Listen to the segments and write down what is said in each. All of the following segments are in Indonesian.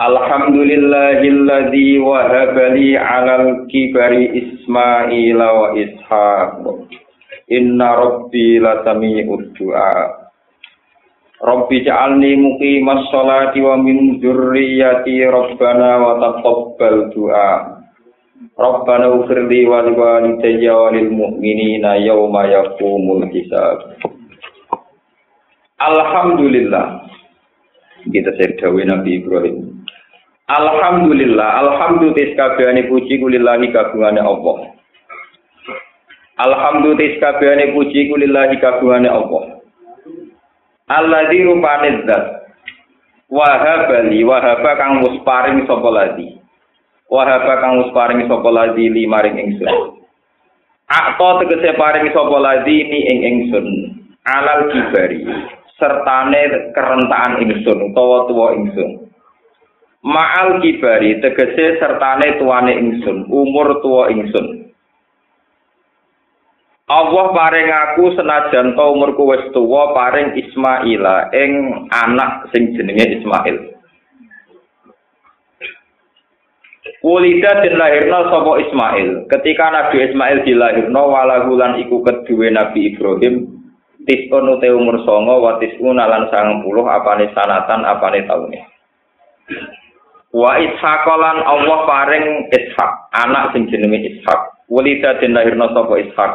Alhamdulillahilladzi wahaba li 'alal kibari Ismaila wa Ishaq. Inna rabbi lasami'ud du'a. Rabbi ja'alni muqimas sholati wa min dzurriyyati rabbana wa taqabbal du'a. Rabbana ufirli wa liwalidayya wa lil mu'minina yawma yaqumul hisab. Alhamdulillah. Kita sedawai Nabi Ibrahim. Alhamdulillah, alhamdulillah kabehane puji kulillahi kagungane Allah. Alhamdulillah kabehane puji kulillahi kagungane Allah. Alladzi rupane zat wahaba li wahaba kang wis paring sapa ladi. Wahaba kang wis paring sapa ladi li maring ingsun. Akto tegese paring sapa ladi ni ing ingsun. Alal kibari sertane kerentakan ingsun utawa tuwa ingsun. Ma'al kibari tegese sertane tuane ingsun, umur tua ingsun. Allah paring aku senajan to umurku wis tuwa paring Ismaila ing anak sing jenenge Ismail. Kulida den lahirna sapa Ismail. Ketika Nabi Ismail dilahirno walahulan iku kedue Nabi Ibrahim tisun te umur songo wa tisun lan 90 apane sanatan apane taune. Wa Ishaq lan Allah paring Ishaq, anak sing jenenge Ishaq. Walida den lahirna sapa Ishaq.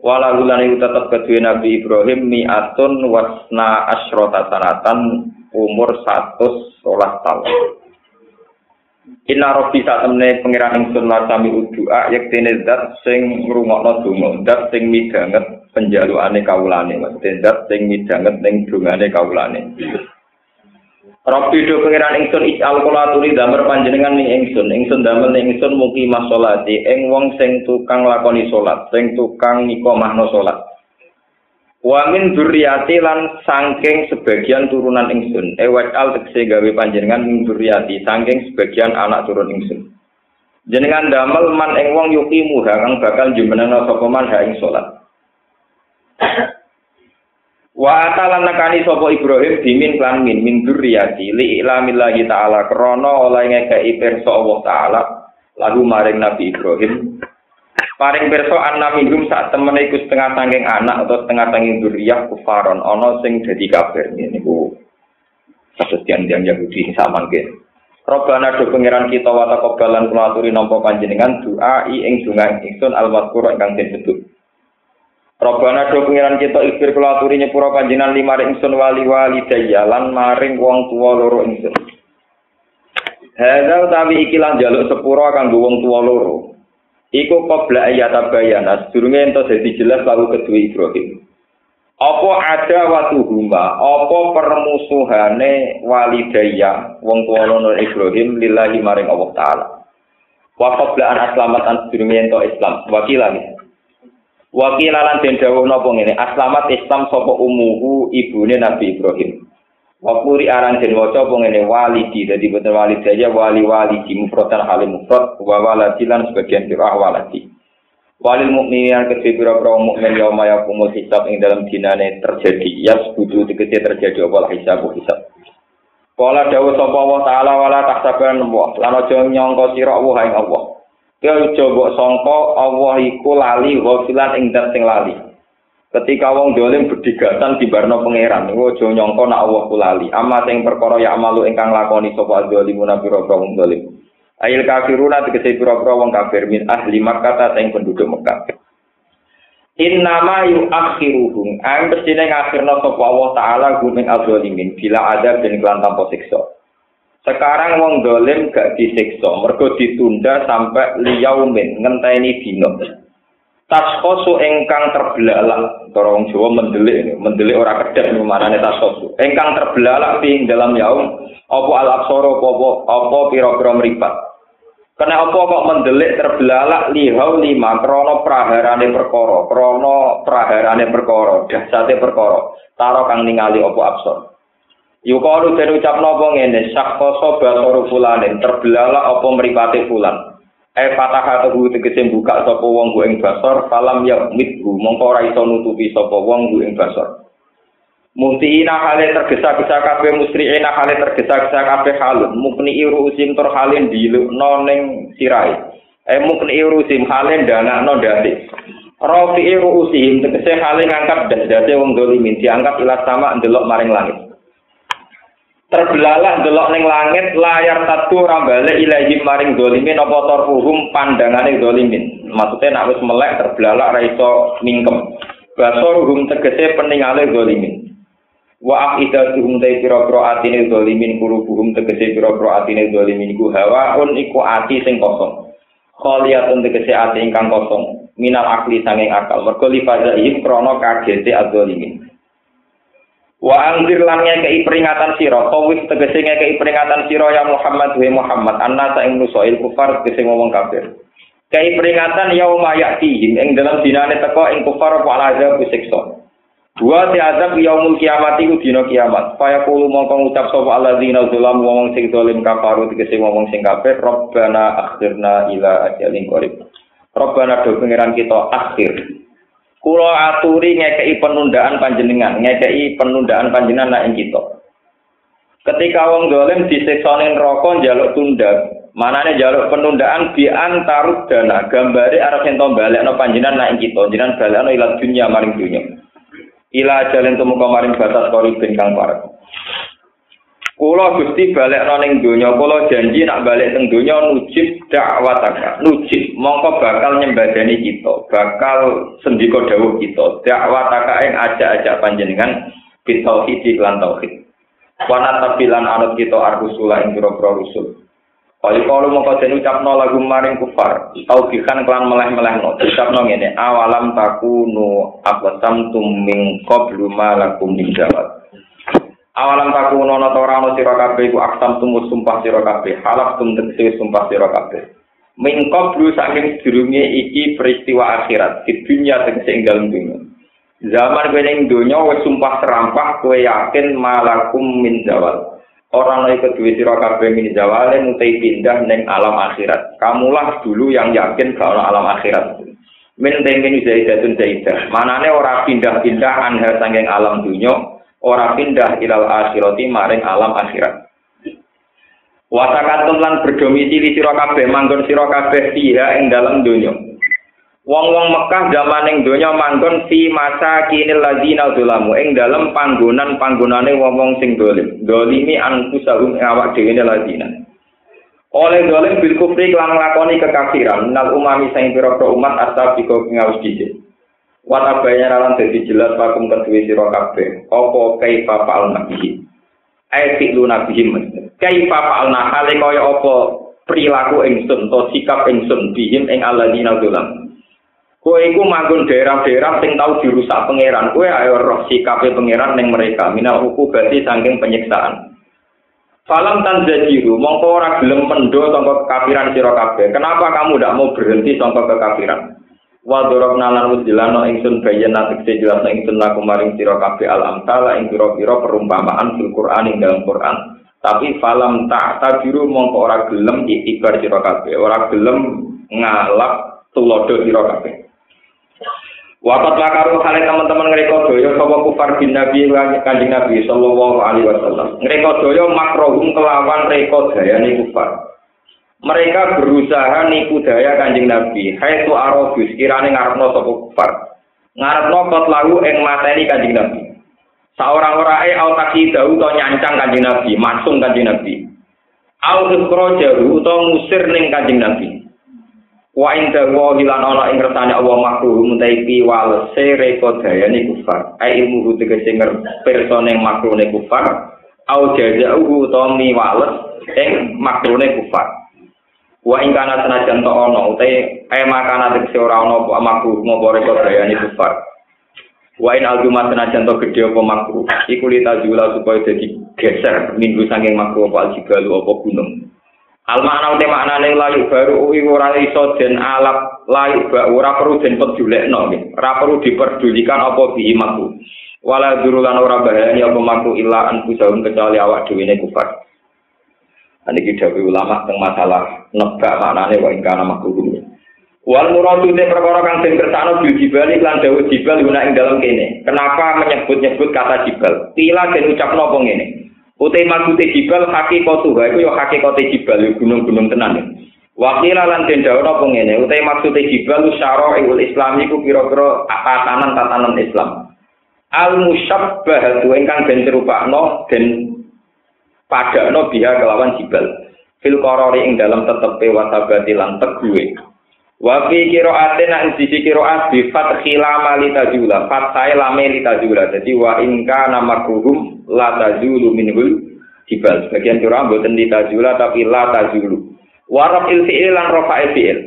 Wala lan iku tetep kedue Nabi Ibrahim mi'atun wasna asyrata sanatan umur 113 tahun. Inna rabbi sak temne pangeran ingsun lasami udua yektene zat sing ngrungokno donga, zat sing midanget penjalukane kawulane, zat sing midanget ning dongane kawulane. Rabbi do pengiran ingsun is'al kula tuli damar panjenengan ning ingsun. Ingsun damel ning ingsun mugi masolati ing wong sing tukang lakoni salat, sing tukang nikomahno salat. Wa min dzurriyyati lan saking sebagian turunan ingsun. E wa'al tegese gawe panjenengan min dzurriyyati saking sebagian anak turun ingsun. Jenengan damel man ing wong yuki muha kang bakal jumenengno sapa man ha ing salat. Wa atalan nakani sapa Ibrahim dimin klan min min dzurriyyati li ilamillahi taala krana oleh ngekeki pirsa Allah taala lagu maring Nabi Ibrahim. Paring pirsa anna minhum sak temene iku setengah sangking anak atau setengah sangking dzurriyyah kufaron ana sing dadi kafir niku. Kasus yang yang Yahudi sama mungkin Robbana do pangeran kita wa taqabbalan kula aturi nampa panjenengan doa ing donga ingsun al-mazkur ingkang disebut Robbana do pengiran kita ikhfir kula aturi nyepura panjenengan lima ingsun wali wali lan maring wong tuwa loro ingsun. Hadza utawi iki lan jaluk sepura kanggo wong tuwa loro. Iku qabla ayat bayana sedurunge ento dadi jelas lalu kedua Ibrahim. Apa ada watu huma, apa permusuhane walidaya wong tuwa loro Ibrahim lillahi maring Allah taala. Wa qabla an aslamatan sedurunge ento Islam. Wakilan Wakilalan den dawuh napa ngene, aslamat Islam sapa umuhu ibune Nabi Ibrahim. Wakuri aran den waca apa ngene walidi dadi boten walidaya wali wali di mufradan halim mufrad wa waladi lan sebagian sirah waladi. Walil mukminin kedhe pira-pira mukmin ya maya kumul hisab ing dalam dinane terjadi yas budu tegese terjadi apa hisab hisab. Kala dawuh sapa Allah taala wala tahsaban wa lan aja nyangka sira Allah ing Allah. Ya coba sangka Allah iku lali ghafilan ing dat sing lali. Ketika wong dolim berdigatan di barno pangeran, niku aja nyangka nek Allah ku lali. Amma sing perkara ya amalu ingkang lakoni sapa zalimuna pira-pira wong dolim. Ail kafiruna tegese pira-pira wong kafir min ahli Makkah sing penduduk Mekah. Innama yuakhiruhum ang mestine ngakhirna sapa Allah taala gumeng azalimin bila ada den kelan tanpa siksa. Sekarang wong dolim gak disiksa, mergo ditunda sampai liyaumin ngenteni dino. Taskosu engkang terbelalak, cara wong Jawa mendelik, mendelik ora kedep manane taskosu. Engkang terbelalak di dalam yaum, apa al aksara apa apa pira-pira mripat. Kena apa kok mendelik terbelalak lihau lima krono praharane perkara, krono praharane perkara, dahsate perkara, taro kang ningali apa absor. Yukalu den ucapno apa ngene, sakkoso basoru fulanin, terbelalak apa mripate fulan. E fatah tuhu tegese buka sapa wong ing basor, falam ya mithu, mongko ora iso nutupi sapa wong ing basor. Muhtiina hale tergesa-gesa kabeh musriina hale tergesa-gesa kabeh halun. Mukni usim tur halin dilukno ning sirai e mukni usim hale danakno ndase Rafi usim tegese hale ngangkat dase wong dolimin diangkat ila sama ndelok maring langit Terbelalah ndelok ning langit layar satu rambale ilahi maring dolimin apa torfuhum pandangane dolimin maksudnya nek wis melek terbelalah ra iso mingkem. Basoruhum tegese peningale dolimin wa afidatuhum dai pira-pira atine zalimin kulubuhum tegese pira-pira atine zalimin iku hawaun iku ati sing kosong. Khaliyatun tegese ati ingkang kosong. Minal akli sanging akal. Mergo lifazaihim krana kagete adzalimin wa angzir lan ngekei peringatan sira tawis tegese ngekei peringatan sira ya Muhammad wa Muhammad anna sa ing nusail kufar tegese ngomong kafir Kei peringatan yauma ya'tihim ing dalam dinane teko ing kufar apa azab siksa Dua ti azab yaumul kiamat iku dina kiamat. Faya kulo mongko ngucap sapa alladzina zalam wong sing zalim kafaru tegese wong sing kafir, Rabbana akhirna ila ajalin qarib. Rabbana do pangeran kita akhir. Kulo aturi ngekei penundaan panjenengan, ngekei penundaan panjenengan nak ing kita. Ketika wong zalim disiksa ning neraka njaluk tunda, manane njaluk penundaan bi antarud dana, gambare arep ento balekno panjenengan nak ing kita, jenengan balekno ila dunya maring dunya. ila jalan temu kemarin batas kori bin kang. Kulo gusti balik noning donya, kulo janji nak balik teng donya nujib dakwataka, nujib mongko bakal nyembadani kita, bakal sendiko dawuh kita, dakwataka ing aja-aja panjenengan bitauhid lan tauhid. Wana tabilan anut kita arbusula ing pira-pira rusul. Kali kalau mau kau ucapno lagu maring kufar, tau bikan kelan meleh meleh no, ucapno ngene, awalam takunu abasam tuming qablu ma lakum min jawab. Awalam takunu no tora no sira kabeh iku aksam tumus sumpah sira kabeh, halaf tum tegese sumpah sira kabeh. Min qablu saking sedurunge iki peristiwa akhirat, di dunia tegese ing dunya. Zaman kowe ning donya wis sumpah serampah kowe yakin malakum min jawab. Orang lain kedua sira kabeh min zawale mutai pindah neng alam akhirat. Kamulah dulu yang yakin kalau alam akhirat. Min temin zaidatun zaidah. Manane ora pindah-pindah anha sanging alam dunya, ora pindah ilal akhirati maring alam akhirat. Wasakatun lan berdomisili sira kabeh manggon sira kabeh fiha ing dalam dunya. Wong-wong Mekah zaman ing donya manggon fi masa kinil ladina zulamu ing dalem panggonan-panggonane wong-wong sing dolim. Dolimi anfusahum awak dhewe ladina. Oleh dolim bil kufri lan nglakoni kekafiran nal umami sing pira umat asal diko ngawus dhisik. Wata bayar lan dadi jelas pakum kedue sira kabeh. Apa kaifa fa'al nabihi? Ai fi'lu nabihim. Kaifa fa'al hale kaya apa perilaku ingsun to sikap ingsun bihim ing alladzina zulamu. Kowe iku manggon daerah-daerah sing tau dirusak pangeran. Kowe ayo roh sikape pangeran ning mereka. Minal hukum berarti saking penyiksaan. Falam tan jajiru, mongko ora gelem mendo sangka kekafiran sira kabeh. Kenapa kamu tidak mau berhenti sangka kekafiran? Wa dorok nalan wujilano ingsun bayan natik jelas ingsun laku maring sira kabeh al amtala ing pira-pira perumpamaan fil Qur'an ing dalam Qur'an. Tapi falam tak tabiru mongko ora gelem itibar sira kabeh, ora gelem ngalap tulodo sira kabeh. Wakat lakaru kalian teman-teman ngereka doyo sapa kufar bin Nabi kanjeng Nabi sallallahu alaihi wasallam. Ngereka doyo makrohum kelawan reko dayane kufar. Mereka berusaha nipu daya kanjeng Nabi. Hai tu arobus kirane ngarepno sapa kufar. Ngarepno kot lagu ing mateni kanjeng Nabi. Saorang orae au takidahu to nyancang kanjeng Nabi, masung kanjeng Nabi. Au ikhrajahu to ngusir ning kanjeng Nabi. Wa inda wa hilan ana ing ngertane Allah makruh mutai piwal sereko dayane kufar. Ai ilmu tegese persone makrune kufar. Au jazauhu to miwales ing makrune kufar. Wa ing kana senajan to ana utai ai makana tegese ora ana apa makruh ngopo reko dayane kufar. Wa in aljumat senajan to gedhe apa makruh. Iku lita jula supaya dadi geser minggu saking makruh apa aljibalu apa gunung. Al makna te maknane layu baru uwi ora iso den alap layu ba ora perlu den pedulekno nggih. Ora perlu diperdulikan apa bihi maku. Wala durulan ora bahayani apa maku illa an kecuali awak dhewe ne kufar. Ini kita ulama tentang masalah nebak maknane wa ingkana makruh. Wal muradu te perkara kang sing kersane bil jibali lan dawuh jibal guna ing dalam kene. Kenapa menyebut-nyebut kata jibal? Tila den ucapno apa ngene? Utai maksude jibal hakikatu ha iku ya hakikate jibal gunung-gunung tenan. Wakila lan den dawuh apa ngene, utai maksude jibal syara'ul Islam iku pira-pira tatanan-tatanan Islam. Al musyabbah ingkang den serupakno den padakno biha kelawan jibal. Fil qarari ing dalam tetepe watabati lan teguhe. Wa fi qira'atin an sisi qira'at bi lam li tajula. Fathai lam li tajula. Jadi wa in kana makruhum la tazulu minhul jibal. Sebagian kira mboten li tazula tapi la tazulu. Warab il fi'il lan rafa fi'il.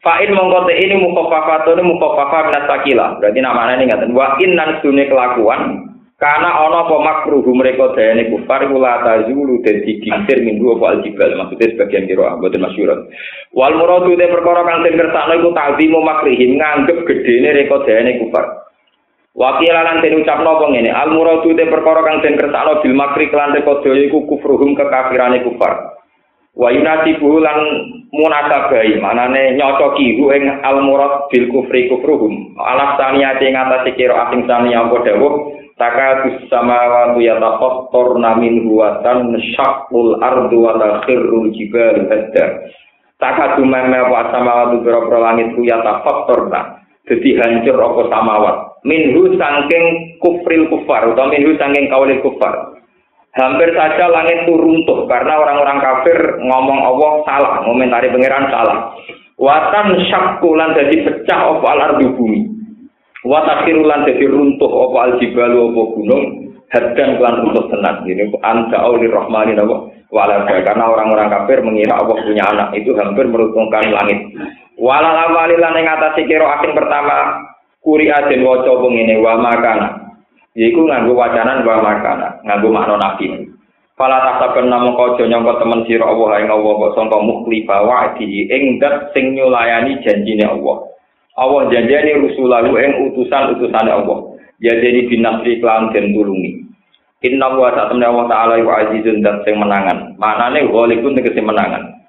Fa'in mongko ini mukhafafatun mukhafafa min sakila. Berarti namanya ini ngaten wa in nan kelakuan karena ana apa makruh mereka dayane kufar kula tazulu den digingsir minggu apa aljibal maksudnya sebagian kira mboten masyhur. Wal muradu te perkara kang den kersakno iku ta'zimu makrihim nganggep gedene reka dayane kufar. Wakil lan den ucapno apa ngene, al muradu te perkara kang den kersakno bil makri kelan rekodo iku kufruhum kekafirane kufar. Wa yunasibu lan munasabai, manane nyocoki hu ing al murad bil kufri kufruhum. Alaf saniyate ngatasi kira asing saniya apa dawuh taka samawati yatafattarna min huwatan syaqqul ardu wa takhirrul jibal hadda. Taka dumeme wa samawati biro-biro langit ku yatafattarna. Dadi hancur apa samawat. minhu sangking kufril kufar atau minhu sangking kaulil kufar. Hampir saja langit itu runtuh karena orang-orang kafir ngomong Allah salah, ngomentari pangeran salah. Watan syakulan jadi pecah apa al ardu bumi. Watakhirulan jadi runtuh apa al jibalu apa gunung. Hadan kelan runtuh tenat. Ini anta auli rahmani nama walaga. Karena orang-orang kafir mengira Allah punya anak itu hampir meruntungkan langit. Walal awalilan yang atas kiro asing pertama kuri aden waca ngene wa makana yaiku nganggo wacanan wa makana nganggo makna nabi Fala tasaben namung kaja nyangka temen sira Allah ing Allah kok sangka mukhlifa wa'di ing dat sing nyulayani janjine Allah. Allah janjane rusulahu ing utusan-utusane Allah. Jadi binasri klan den tulungi. Inna wa ta'ala Allah ta'ala wa azizun dat sing menangan. Maknane ghalibun tegese menangan.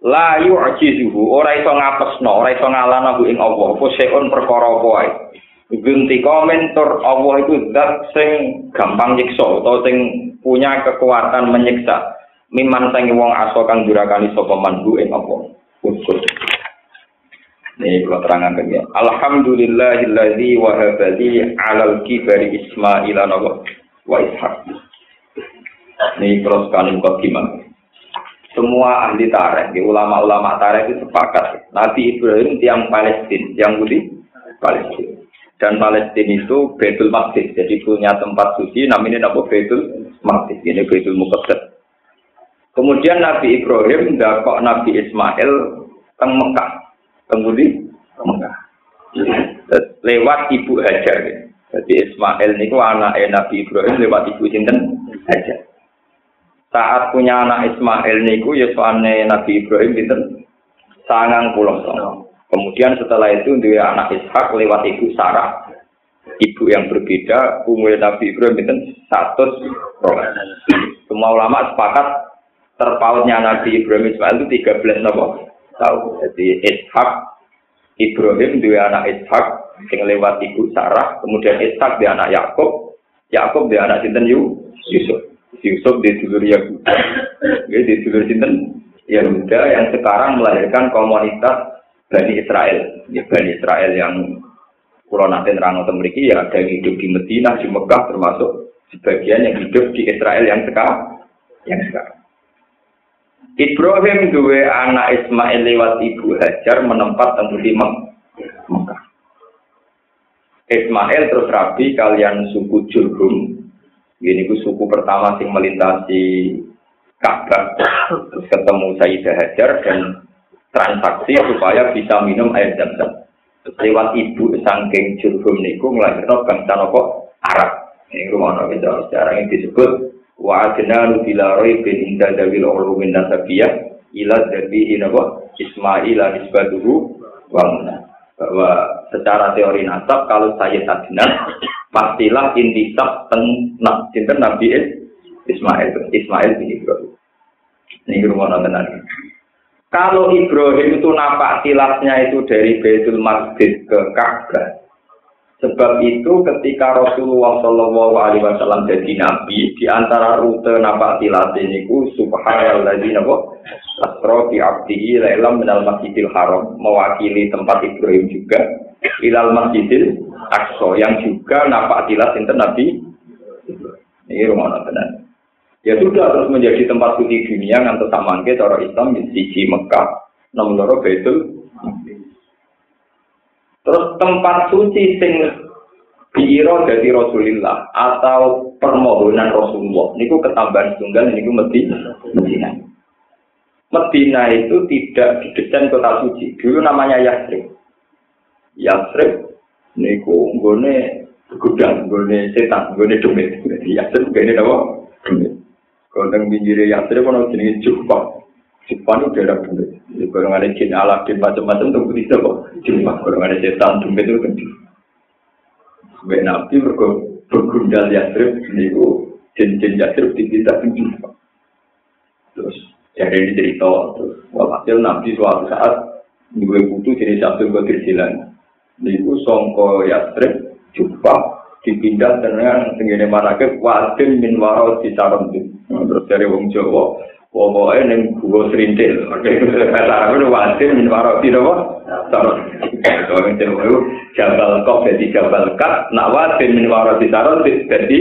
la yu'jizuhu ora iso ngapesno ora iso ngalahno ing Allah apa seun perkara apa wae gunti Allah itu zat sing gampang nyiksa atau sing punya kekuatan menyiksa miman sing wong aso kang durakani sapa ing apa ukur Ini kalau terangkan ya. Alhamdulillahilladzi wahabali alal kibari Ismaila wa Ishaq. Ini terus kalim kau gimana? semua ahli tarek, ulama-ulama tarek itu sepakat. Nabi Ibrahim tiang Palestina, yang Budi Palestina. Dan Palestina itu Betul Maqdis, jadi punya tempat suci, namanya apa Betul Maqdis, ini Betul Muqaddas. Kemudian Nabi Ibrahim dakok Nabi Ismail ke Mekah, kemudian ke Mekah. Lewat ibu Hajar. Jadi Ismail ini anak Nabi Ibrahim lewat ibu Sinten? Hajar. Saat punya anak Ismail niku ya Nabi Ibrahim itu sangang pulau Kemudian setelah itu dia anak Ishak lewat ibu Sarah, ibu yang berbeda, umur Nabi Ibrahim itu satu Semua ulama sepakat terpautnya Nabi Ibrahim Ismail itu 13 nopo tahu. Jadi Ishak Ibrahim dia anak Ishak yang lewat ibu Sarah, kemudian Ishak dia anak Yakub, Yakub dia anak Sinten Yusuf. Yusuf di dulur Yahuda, ya, di dulur Sinten Yahuda yang sekarang melahirkan komunitas Bani Israel. Bani Israel yang Pulau nanti memiliki ya ada yang hidup di Medina, di Mekah termasuk sebagian yang hidup di Israel yang sekarang. Yang sekarang. Ibrahim dua anak Ismail lewat ibu Hajar menempat temu di Mekah. Ismail terus rabi kalian suku Jurhum ini ku suku pertama sing melintasi Ka'bah terus ketemu Sayyidah Hajar dan transaksi supaya bisa minum air zam-zam. Lewat ibu sangking jurhum niku melahirkan bangsa nopo Arab. Ini rumah nabi sejarah yang disebut wa adna bila roy bin inda dawil ulumin nasabiyah ila dari napa Ismail nisbatuhu wa bahwa secara teori nasab kalau saya Adnan pastilah intisab teng nah, Nabi Ismail Ismail bin Ibrahim. Ini rumah tenan. Kalau Ibrahim itu napak tilasnya itu dari Baitul Maqdis ke Ka'bah Sebab itu ketika Rasulullah Shallallahu Alaihi Wasallam jadi nabi di antara rute napak tilas ini ku Subhanalladzi nabo asro fi abdihi lailam minal masjidil haram mewakili tempat Ibrahim juga ilal masjidil aqsa yang juga napak tilas inten nabi. Ini rumah tenan ya sudah terus menjadi tempat suci dunia ngantos samangke cara Islam di sisi Mekah nomor Baitul Terus tempat suci sing Biro dari Rasulullah atau permohonan Rasulullah niku ketambahan tunggal niku Medina. Medina. Medina itu tidak didesain kota suci. Dulu namanya Yasrib. Yasrib niku nggone gudang, nggone setan, nggone demit. Yasrib gene apa? Demit. Teng pinggir Yasrib ono jenenge Jufa. Jufa itu daerah demit. Kalau ada jin alat macam-macam tuh bisa kok. Jufa. Kalau ada setan demit itu kan Sebagai Nabi mereka bergundal Yasrib, niku jin-jin Yasrib tidak tinggi. Terus jadi ini cerita, terus walhasil Nabi suatu saat gue butuh jenis Abdul Qadir Jilan. Niku songko Yasrib, jumpa dipindah dengan tenggine manake wadin min warau di Terus dari wong Jawa, pokoknya neng gua serintil oke kata aku wasin min waroti nopo sarot kalau itu jabal kok jadi jabal kat nak wasin min waroti sarot jadi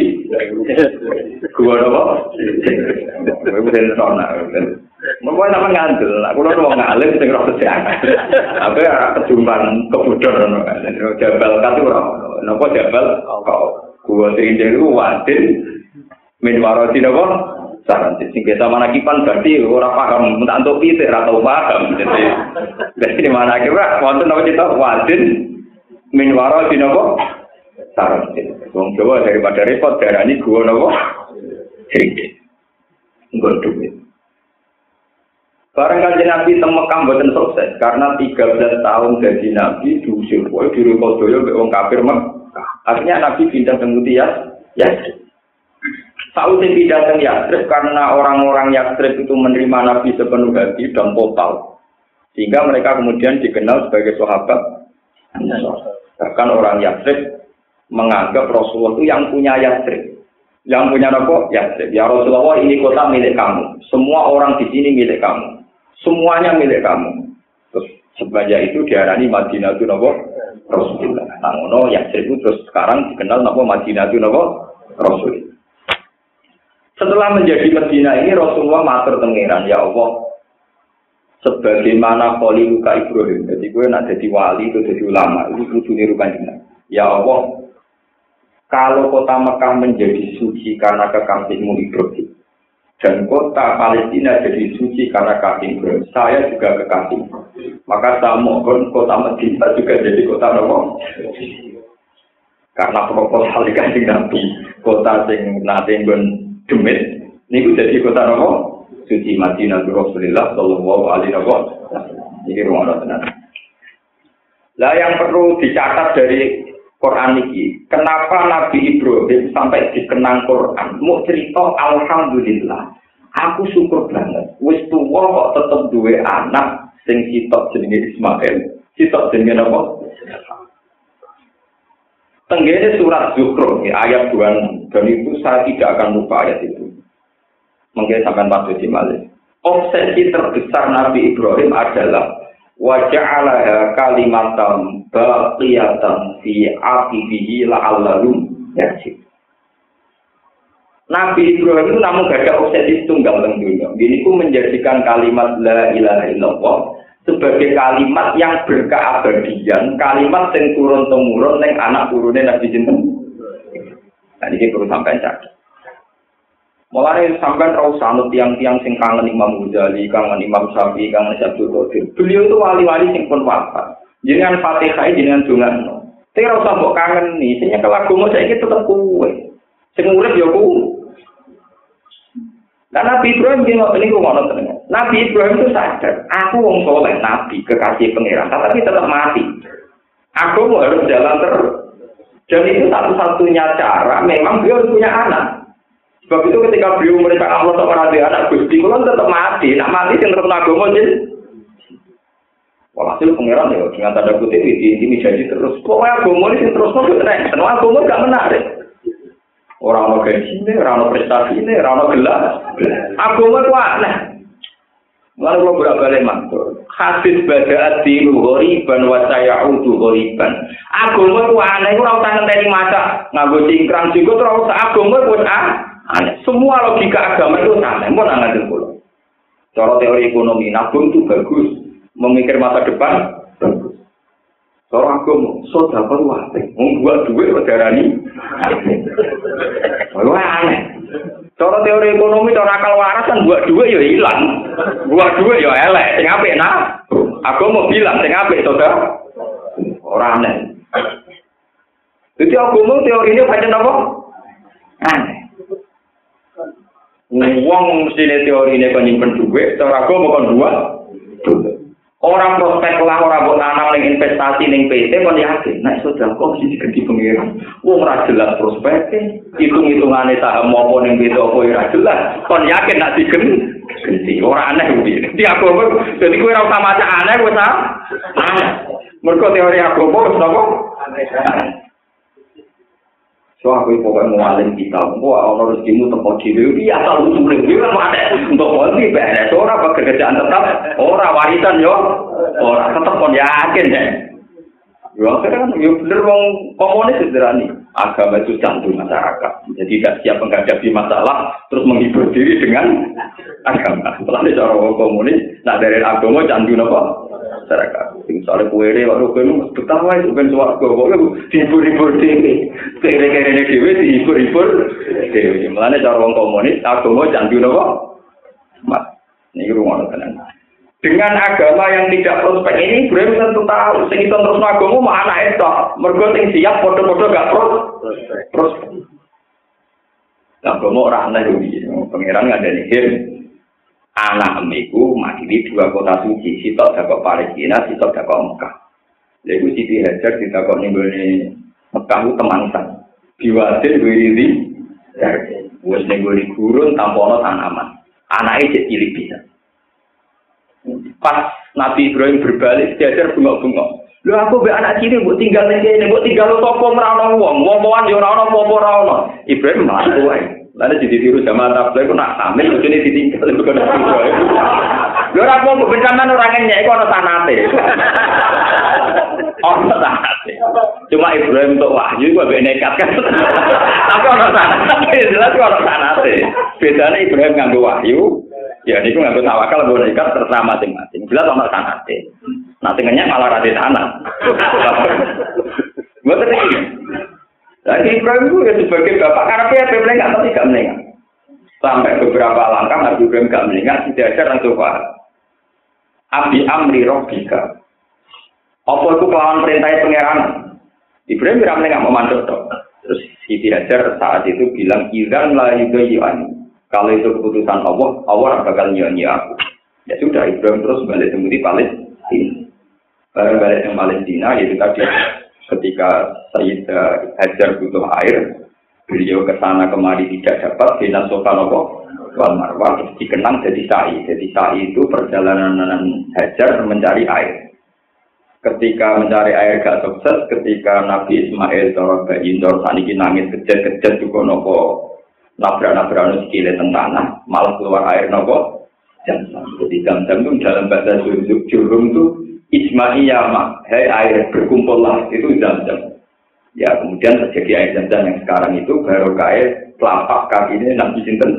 gua nopo itu dari sana Mau nama ngandel, aku udah mau ngalim, sing roh kesehatan. Aku ya kejumpan kebudor, jabal kat itu roh. Nopo jabal, gua serintil itu wasin min waroti nopo saran sing kita mana kipan berarti ora paham. Minta untuk pitik ora tau paham. Jadi dari mana kira wonten apa kita? Wadin. Min waro dinopo saran wong Jawa daripada repot darani gua nopo? Sedikit nggon duit. Barang kaji Nabi teng Mekah mboten sukses karena 13 tahun jadi Nabi diusir. Kowe di Rukodoyo mbek wong kafir Mekah. Akhirnya Nabi pindah ke Mutias, ya. Saud yang tidak datang Yastrib karena orang-orang Yastrib itu menerima Nabi sepenuh hati dan total. Sehingga mereka kemudian dikenal sebagai sahabat. Bahkan orang Yastrib menganggap Rasulullah itu yang punya Yastrib. Yang punya apa? Yastrib. Ya Rasulullah ini kota milik kamu. Semua orang di sini milik kamu. Semuanya milik kamu. Terus sebanyak itu diarani Madinah itu nopo Rasulullah. Nah, no, Yastrib itu terus sekarang dikenal nopo Madinah itu nopo Rasulullah. Setelah menjadi Medina ini Rasulullah matur tengiran, ya Allah, sebagaimana koli luka Ibrahim. Jadi gue nak jadi wali itu jadi ulama, itu kudu niru. Ya Allah, kalau kota Mekah menjadi suci karena kekasihmu Ibrahim, dan kota Palestina jadi suci karena kasih Ibrahim, saya juga kekasih. Maka saya mohon kota Medina juga jadi kota Nabi. Karena proposal dikasih Nabi, kota sing nanti demit niku jadi kota nopo suci Madinah Rasulullah sallallahu alaihi wasallam. Ini rumah tenan. Lah yang perlu dicatat dari Quran ini, kenapa Nabi Ibrahim sampai dikenang Quran? Mau cerita Alhamdulillah. Aku syukur banget. Wis tuwa kok tetep duwe anak sing sitok jenenge Ismail. Sitok jenenge apa? Tenggene surat Zuhro, ayat 26. Dan itu saya tidak akan lupa ayat itu. Mungkin sampai Pak Suci Malik. Obsesi terbesar Nabi Ibrahim adalah waja'alaha kalimatam baqiyatan fi aqibihi la'allahum yarjid. Nabi Ibrahim itu namun gak ada obsesi tunggal teng dunia. Ini pun menjadikan kalimat la ilaha illallah sebagai kalimat yang berkeabadian, kalimat yang turun temurun neng anak turunnya Nabi Jinten. Nah ini perlu sampai cacat. Mulai sampai rau sanut tiang-tiang sing kangen Imam Ghazali, kangen Imam Syafi'i, kangen Syabdul Qadir. Beliau itu wali-wali sing pun wafat. Jangan Fatihah dengan dungan. Tapi rau sambok kangen nih, sehingga kalau mau saya tetap kue. Sing urip ya kue. Nah, Nabi Ibrahim ini ini rumah Nabi Ibrahim itu sadar, aku wong soleh, Nabi kekasih pangeran, tapi tetap mati. Aku mau harus jalan terus. Dan itu satu-satunya cara, memang beliau harus punya anak. Sebab itu ketika beliau mereka Allah sama Nabi anak Gusti, kalau tetap mati, nak mati yang terus agama jadi. Walhasil pangeran ya, dengan tanda kutip ini, ini jadi terus. Pokoknya agama ini terus, terus, agama gak menarik. Orang mau gaji ini, orang mau prestasi ini, orang mau gelas. Agama itu aneh. Lalu kalau bolak balik mantul. Hadis baca adilu goriban wa sayaudu goriban. Agama itu aneh. Itu rasa ngenteni maca. Nganggo cingkrang juga terus agama itu aneh. Semua logika agama itu aneh. Mau nangatin pulau. Cara teori ekonomi, nabung itu bagus. Memikir masa depan. Cara agama, soda perlu Membuat duit berdarani. Wah aneh. Cara teori ekonomi, cara akal waras kan buat duit ya hilang. Buat duit ya elek. Sing apik nah. Aku mau bilang sing apik to Ora aneh. Jadi aku mau teorinya pancen apa? Aneh. Wong mesti teorine kon nyimpen duit, cara aku mau kon buat. Orang prospek lah, orang buat nanam yang investasi yang PT, kan yakin. Nah, itu kok kondisi diganti pengirahan. Wong ra jelas prospek, hitung-hitungannya saham maupun yang beda apa ora jelas. Kan yakin, nak diganti. Orang aneh begini. Di agama, jadi gue rasa macam aneh, gue tahu. Aneh. Mereka teori agama, kenapa? Aneh. So aku pokoknya mau alim kita, mau ono rezekimu tempat diri, iya asal usulnya, iya kan ada untuk polisi, beres, orang pekerjaan tetap, orang warisan yo, orang tetap pun yakin ya. Ya akhirnya kan, ya bener wong komunis sederhana, agama itu jantung masyarakat, jadi tidak siap menghadapi masalah, terus menghibur diri dengan agama. Setelah itu orang komunis, nah dari agama jantung apa? Masyarakat. Misalnya kue ini, waktu kue ini betapa itu kan suara gue, pokoknya dihibur-hibur dewi. Kere-kere ini dewi dihibur-hibur dewi. Mulanya cara orang komunis, agama jangan apa? Mat, ini rumah tenan. Dengan agama yang tidak prospek ini, Ibrahim tentu tahu. Sing itu terus agama mau anak itu. Mergo sing siap, foto-foto gak prospek. Agama orang aneh, pengiran nggak ada nih anak emiku makili dua kota suci. Sitok dakok Palestina sitok dakok Mekah. Lalu Siti Hajar ditakok nih Mekah itu temansan diwasil wiri wes nih gurun tampono tanaman. Anaknya jadi cilik bisa. Pas Nabi Ibrahim berbalik diajar bengok-bengok. Lu aku be anak buat tinggal ning kene, buat tinggal lu topo merawat wong, wong-wongan yo ora ono apa-apa Ibrahim malah tuwa. Lalu jadi tiru sama tablet, aku nak sambil itu ini ditinggal, itu kan ora mau bencanan orang nyek, itu orang sanate. Orang sanate. Cuma Ibrahim untuk wahyu, gue be nekat kan. Tapi orang sanate, jelas orang sanate. Bedanya Ibrahim nganggo wahyu, ya ini gue nganggo tawakal, gue nekat terserah masing-masing. Jelas orang sanate. Nanti ngenyak malah rati tanah. Gue terima. Lagi Ibrahim itu ya sebagai bapak karena dia melengah tapi gak melengah. Sampai beberapa langkah Nabi Ibrahim gak melengah tidak ada langsung paham. Abi amri robbika. Apa itu kelawan perintah pangeran? Ibrahim tidak melengah memantau toh. Terus Siti Hajar saat itu bilang idan la yudayyani. Kalau itu keputusan Allah, Allah bakal nyanyi aku. Ya sudah, Ibrahim terus balik ke Palestina. Barang balik ke Palestina, itu tadi ketika Sayyidah Hajar butuh air, beliau ke sana kemari tidak dapat, Bina Sofanopo, Wal Marwah, terus dikenang jadi sa'i. Jadi sa'i itu perjalanan Hajar mencari air. Ketika mencari air gak sukses, ketika Nabi Ismail cara bayi cara saniki nangis kejet-kejet juga nopo nabrak-nabrak anu sikile tanah, malah keluar air nopo jam Jadi jam-jam itu dalam bahasa jurung itu Ismaiyah mak, hei air berkumpullah itu jam-jam. Ya kemudian terjadi air jam-jam yang sekarang itu baru kaya telapak kaki ini nanti sinten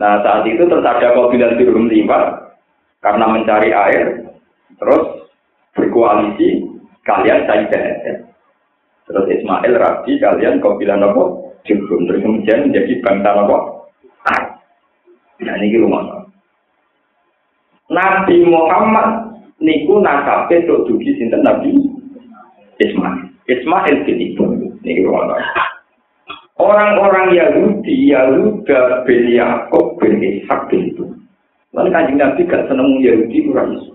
Nah saat itu terus ada kabilan turun lima karena mencari air, terus berkoalisi kalian saya Terus Ismail Rabi kalian kabilan apa? Jurhum terus kemudian menjadi bangsa apa? Nah ini rumah. Nabi Muhammad niku nasabe tok dugi sinten Nabi Ismail. Ismail bin Ibrahim. Niki ngono. Orang-orang Yahudi, Yahuda bin Yakob bin Ishak bin itu. Lalu kanjeng Nabi gak seneng Yahudi kurang isu.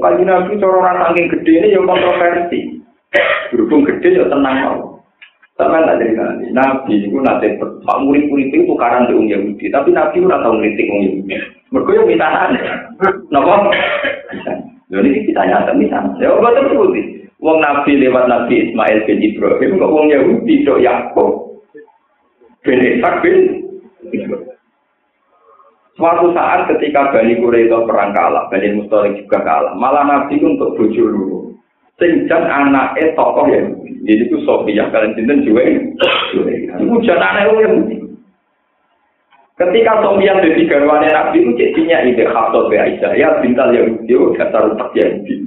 Kanjeng Nabi cara orang gede ini yang kontroversi. Berhubung gede ya tenang mau. Sama tak jadi nabi. Nabi itu nanti pak murid-murid itu tukaran di Yahudi, tapi Nabi itu tahu ngeritik orang Yahudi. Mereka yang minta aneh. Napa? Jadi kita nyata misalnya. Ya Allah tersebut. Wong Nabi lewat Nabi Ismail bin Ibrahim, kok wong Yahudi dok Yakub bin Ishak bin Suatu saat ketika Bani Quraidah perang kalah, Bani Mustalik juga kalah. Malah Nabi untuk bojo dulu. Sehingga anaknya tokoh Yahudi. Jadi itu Sofia kalian cinta juga Itu jangan anak Yahudi. Ketika Sofia jadi garwane Nabi itu jadinya ide Hafsah bin Aisyah. Ya bintal oh, dasar utak Yahudi.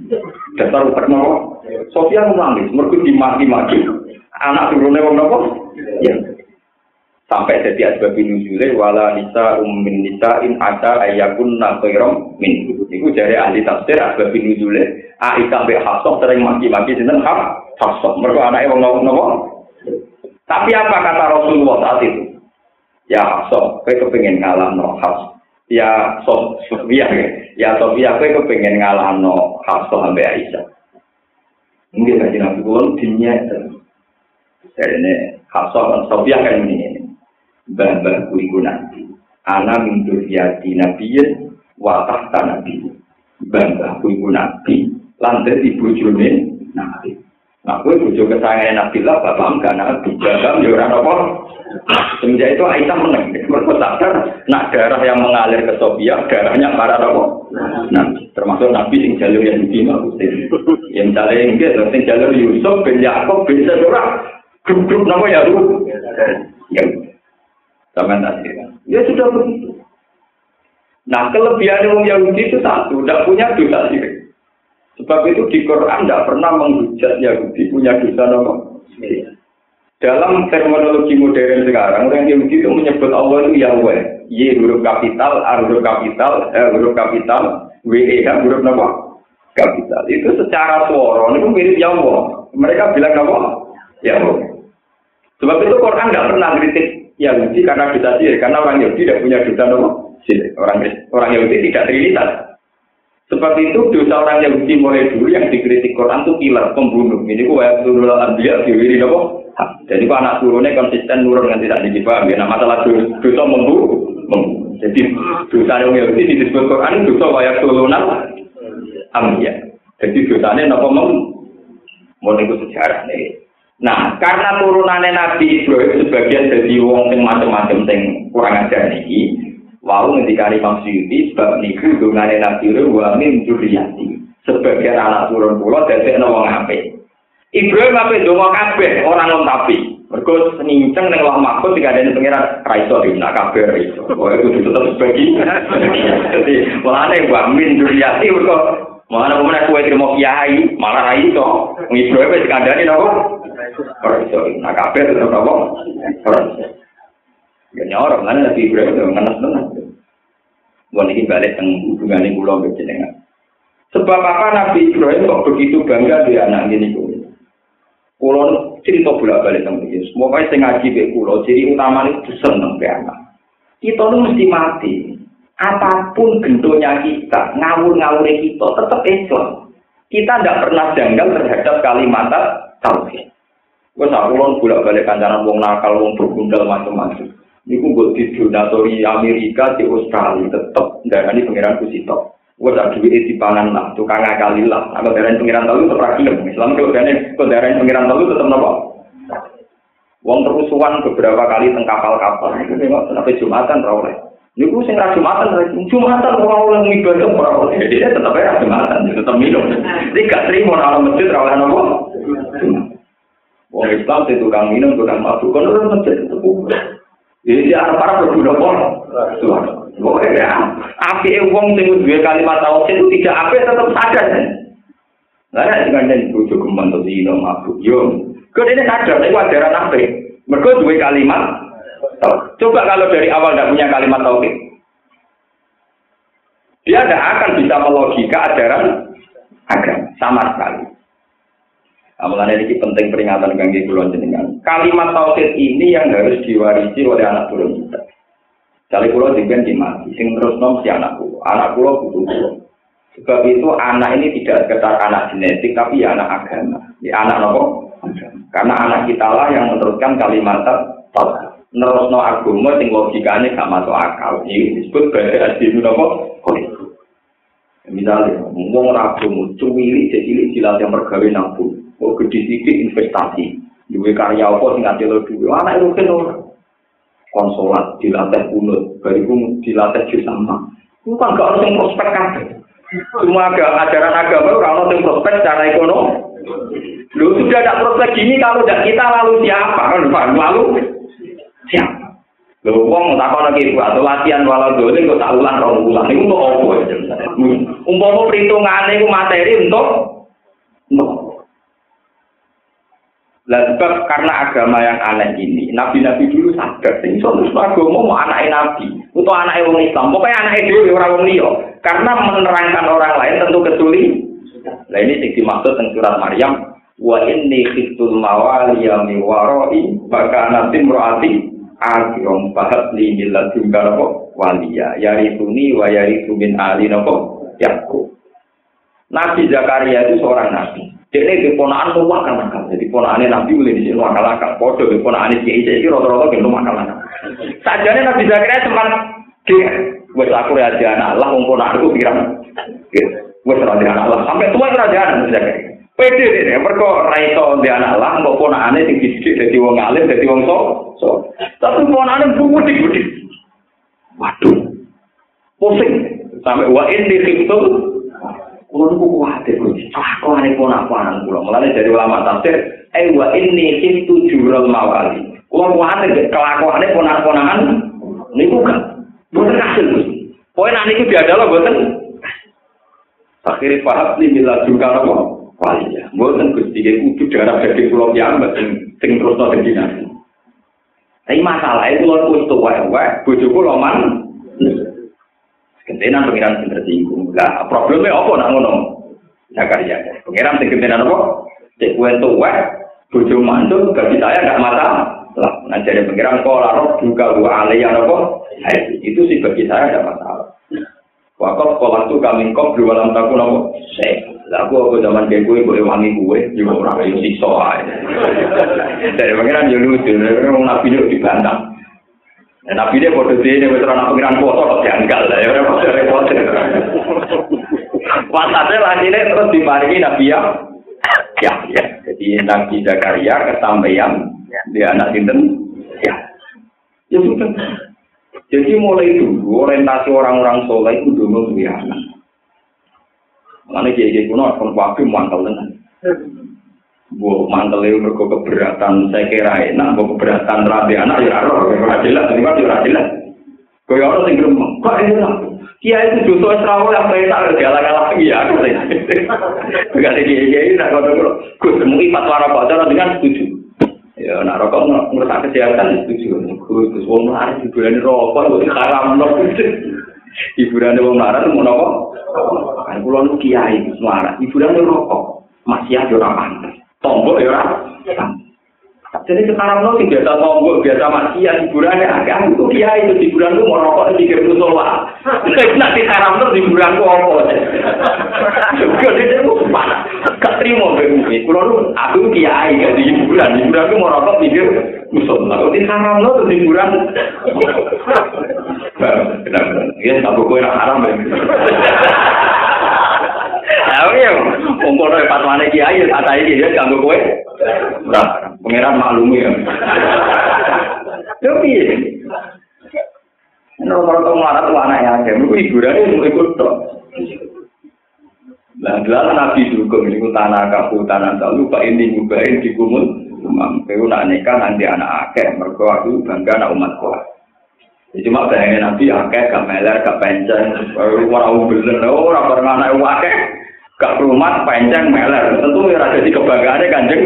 Dasar utak nopo. Sofia nangis, mereka dimaki-maki. Anak turunnya wong nopo. Ya. Sampai jadi asbab nuzule wala nisa ummin nisa in ada ayakun nakhairam min. Itu dari ahli tafsir asbab nuzule Aisyah bin Hafsah sering maki-maki sinten Hafsah. Mereka anaknya wong nopo. Tapi apa kata Rasulullah saat itu? Ya Hafsah, kowe kepengin ngalahno Hafsah. Ya Sofia, ya Sofia kowe kepengin ngalahno Hafsah sampai Aisyah. Mungkin kaji Nabi Kulon dinnya Dari ini Hafsah kan Sofia kan ini. Bah-bah kuiku nanti. Ana min duriyati nabiyin wa tahta nabi. Bah-bah kuiku nabi. Lantai ibu june nabi. Nah, gue bujuk kesayangan Nabi lah, bapak enggak nabi. Jagam, ya orang apa? Semenjak itu Aisyah menang. Mereka sadar, nak darah yang mengalir ke Sofia, darahnya para apa? Nah, termasuk Nabi yang jalur yang diterima. Yang misalnya yang enggak, yang jalur Yusuf, bin Yaakub, bin Sedora. Grup-grup nama ya, lu. Ya, sama tadi. Ya sudah begitu. Nah, kelebihan orang Yahudi itu satu, tidak punya dosa sirik. Sebab itu di Quran tidak pernah menghujat Yahudi punya dosa nama. Dalam terminologi modern sekarang, orang Yahudi itu menyebut Allah itu Yahweh. Y huruf kapital, A huruf kapital, H huruf kapital, W E H huruf nama kapital. Itu secara suara itu mirip Yahweh. Mereka bilang nama Yahweh. Sebab itu Quran tidak pernah kritik Yahudi karena dosa sirik, karena orang Yahudi tidak punya dosa nama Orang orang Yahudi tidak trinitas. Sebab itu dosa orang Yahudi mulai dulu yang dikritik Quran itu killer, pembunuh. Ini ku turun anbiya diwiri nopo. Jadi ku anak turunnya konsisten nurun kan tidak dipaham. Ya, nah masalah dosa membunuh. Jadi dosa yang Yahudi disebut Quran dosa ayat turun anbiya. Jadi dosanya nopo mem. Mau sejarah nih. Nah, karena turunannya Nabi Ibrahim sebagian dari wong yang macam-macam yang kurang ajar nih, Wau ngendika Imam Suyuti sebab niku dongane Nabi wa min dzurriyyati. Sebagian anak turun kula dadekno wong apik. Ibrahim ape donga kabeh ora tapi. Mergo ninceng ning Allah Mahfud dikandani pengiran ra iso dina kabeh ra iso. Oh itu tetep sebagi. Jadi mulane wa min dzurriyyati mergo Mana pemenang kue terima kiai, malah rai itu. Ibrahim wis kandani nopo? Ora iso. Nah kabeh tetep nopo? Ora iso. Ya nyorok kan Nabi Ibrahim itu ngenes tenan. Bukan ini balik tentang hubungan ini pulau berjenengan. Sebab apa Nabi Ibrahim kok begitu bangga di anak ini kulo? Kulo cerita bolak balik tentang ini. Semua saya ngaji ke kulo. Jadi utama itu seneng ke anak. Kita itu mesti mati. Apa pun bentuknya kita, ngawur-ngawur kita, tetap Islam. Kita tidak pernah janggal terhadap kalimat tauhid. Gue sakulon bolak balik kancanan wong nakal, wong bergundal macam-macam. Niku buat di donatori Amerika di Australia tetap darani pangeran Kusito. Gue tak di pangan lah, tukang ngakali lah. Nah, darani pangeran tahu tetap rakyat. Islam kalau darani darani pangeran tahu tetap nopo. Wong terusuhan beberapa kali teng kapal-kapal. Itu memang sampai jumatan rawleh. Niku sing ra jumatan, jumatan ora oleh ngibadah ora oleh. Dia tetap ya jumatan, tetap minum. Jadi gak terima ora masjid ora oleh nopo. Wong Islam itu tukang minum, tukang mabuk, kan orang masjid tetap Jadi anak para berguna ya. Api uang sing dua kalimat tauhid itu tidak api tetap sadar. Lah nek sing ngene bojo geman to dino mabuk yo. Ini sadar nek ajaran api. Mergo dua kalimat Coba kalau dari awal tidak punya kalimat tauhid. Dia tidak akan bisa melogika ajaran agama sama sekali. Amalan ini penting peringatan kangge kulon jenengan. Kalimat tauhid ini yang harus diwarisi oleh anak turun kita. Kali kulo dengan mati, sing terus nom si anak kulo. Anak kulo butuh kulo. Sebab itu anak ini tidak sekedar anak genetik, tapi ya anak agama. Ya anak nopo? Karena anak kita lah yang meneruskan kalimat tauhid. Nerus no agama, sing logikanya gak masuk akal. Ini disebut berada di nopo? Misalnya, ngomong rabu, cuwili, jadi jilat yang bergawe nabung. Oh, gede sedikit investasi. Dua karya apa sing nganti lo duwe. Anak itu kan konsolat dilatih kunut, bariku dilatih jus sama. Itu kan gak harus yang prospek kan. Semua agak, ajaran agama itu kalau yang prospek secara ekonomi. Lu sudah ada prospek gini kalau tidak kita lalu siapa kan? Lalu siapa? Lho wong takon lagi atau latihan walau dole kok tak ulang rong ulang iku untuk apa? Umpama perhitungane iku materi untuk untuk Sebab karena agama yang aneh ini, nabi-nabi dulu sadar, ini suatu agama mau anaknya nabi, atau anaknya orang Islam, pokoknya anaknya dulu orang orang liya. Karena menerangkan orang lain tentu ketuli. Nah ini yang dimaksud tentang surat Maryam, wa inni khiftul mawaliya mi waroi, maka nanti merati akirom bahat li milat juga nopo waliya, yarituni wa yaritu min ali nopo yakku. Nabi Zakaria itu seorang nabi. Jadi di ponaan rumah kan akal. Jadi ponaannya Nabi boleh di sini akal akal. Podo di ponaannya kiai kiai rata-rata kan rumah akal akal. Sajane Nabi Zakaria cuma dia, wes aku raja anak Allah, mau ponaanku pikiran. Wes raja anak Allah. Sampai tua raja anak Zakaria. Pede deh, mereka raito di anak Allah, mau ponaannya tinggi sedikit dari wong alim, dari wong so. So, tapi ponaannya budi budi. Waduh, pusing. Sampai wa ini khiftul Kulo niku kuwatir Gusti. Kelakuane ponak-ponakan kula. Mulane dari ulama tafsir, "Eh wa inni khiftu jurul mawali." Kulo kuwatir kelakuane ponak-ponakan niku kan boten kasil. Pokoke nek niku diadalo boten. Akhirnya paham nih mila juga apa? Wali ya. Boten Gusti iki kudu darah dadi kula piyambak sing sing terus dadi nabi. Tapi masalah itu lho wis tuwa-tuwa, bojoku loman Gentenan pengiran sing tersinggung. Lah problemnya apa nak ngono? Zakaria. Pengiran sing gentenan apa? Cek kue tuwa, bojo mantul, gaji saya nggak masalah. Lah, nanti ada pengiran kola roh juga gua aliyah apa? Itu sih bagi saya ada masalah. Wakaf sekolah tuh kami kok dua dalam tahun apa? Saya, lah aku aku zaman kayak gue gue wangi gue, juga orang yang siksa aja. Dari pengiran jadi lucu, nabi itu dibantah. Dan nabi dia bodoh dia, dia betul anak pengiran foto kok janggal lah ya, repot repot. Wasatnya lagi ini terus diparingi nabi ya, ya, ya. Jadi nabi Zakaria kesampaian dia anak sinten, ya, ya sudah. Jadi mulai dulu orientasi orang-orang soleh itu dulu punya anak. Mana jadi kuno kon wabi mantel dengan. Bu mantel itu mergo keberatan saya kira enak, bu keberatan rabi anak ya roh, ora jelas, ini kan ora jelas. Kaya orang sing gremeng, kok enak. Kia itu justru esrawo yang saya tak galak-galak lagi ya. Gak ada kiai-kiai, tak kau tahu. Gus, mungkin fatwa rokok itu dengan setuju. Ya, nak rokok ngerusak kesehatan setuju. Gus, wong laris hiburan rokok, itu haram loh. Hiburan wong laris mau nopo? Kan pulau kiai, semua hiburan rokok. Masih ada orang pantas. Tombol ya jadi sekarang lo biasa tombol biasa maksiat hiburannya agak itu dia itu hiburan lu mau rokok di pikir musola nanti sekarang lo hiburan lu apa? Gak dia itu mana terima begini kalau lu aku kiai gak di hiburan. Hiburan lu mau rokok pikir musola kalau di sekarang lo hiburan. Benar-benar. Ya tak boleh haram Lah ya, umpono ya patwane kiai, kata iki dia ganggu kowe. Ora, pengiran maklumi ya. Tapi ya, nomor itu marah tuh anak yang agak, itu hiburan itu ikut tuh. Nah, jelas nabi juga menikut tanah kapu, tanah tak lupa ini juga ini dikumun. Memang, itu nak nikah nanti anak akeh, mereka aku bangga anak umat kuat. Ya cuma bayangin nabi akeh gak meler gak pencet, orang umbil, orang bermana akeh. Gak rumah panjang meler tentu ya ada di kebanggaannya kanjeng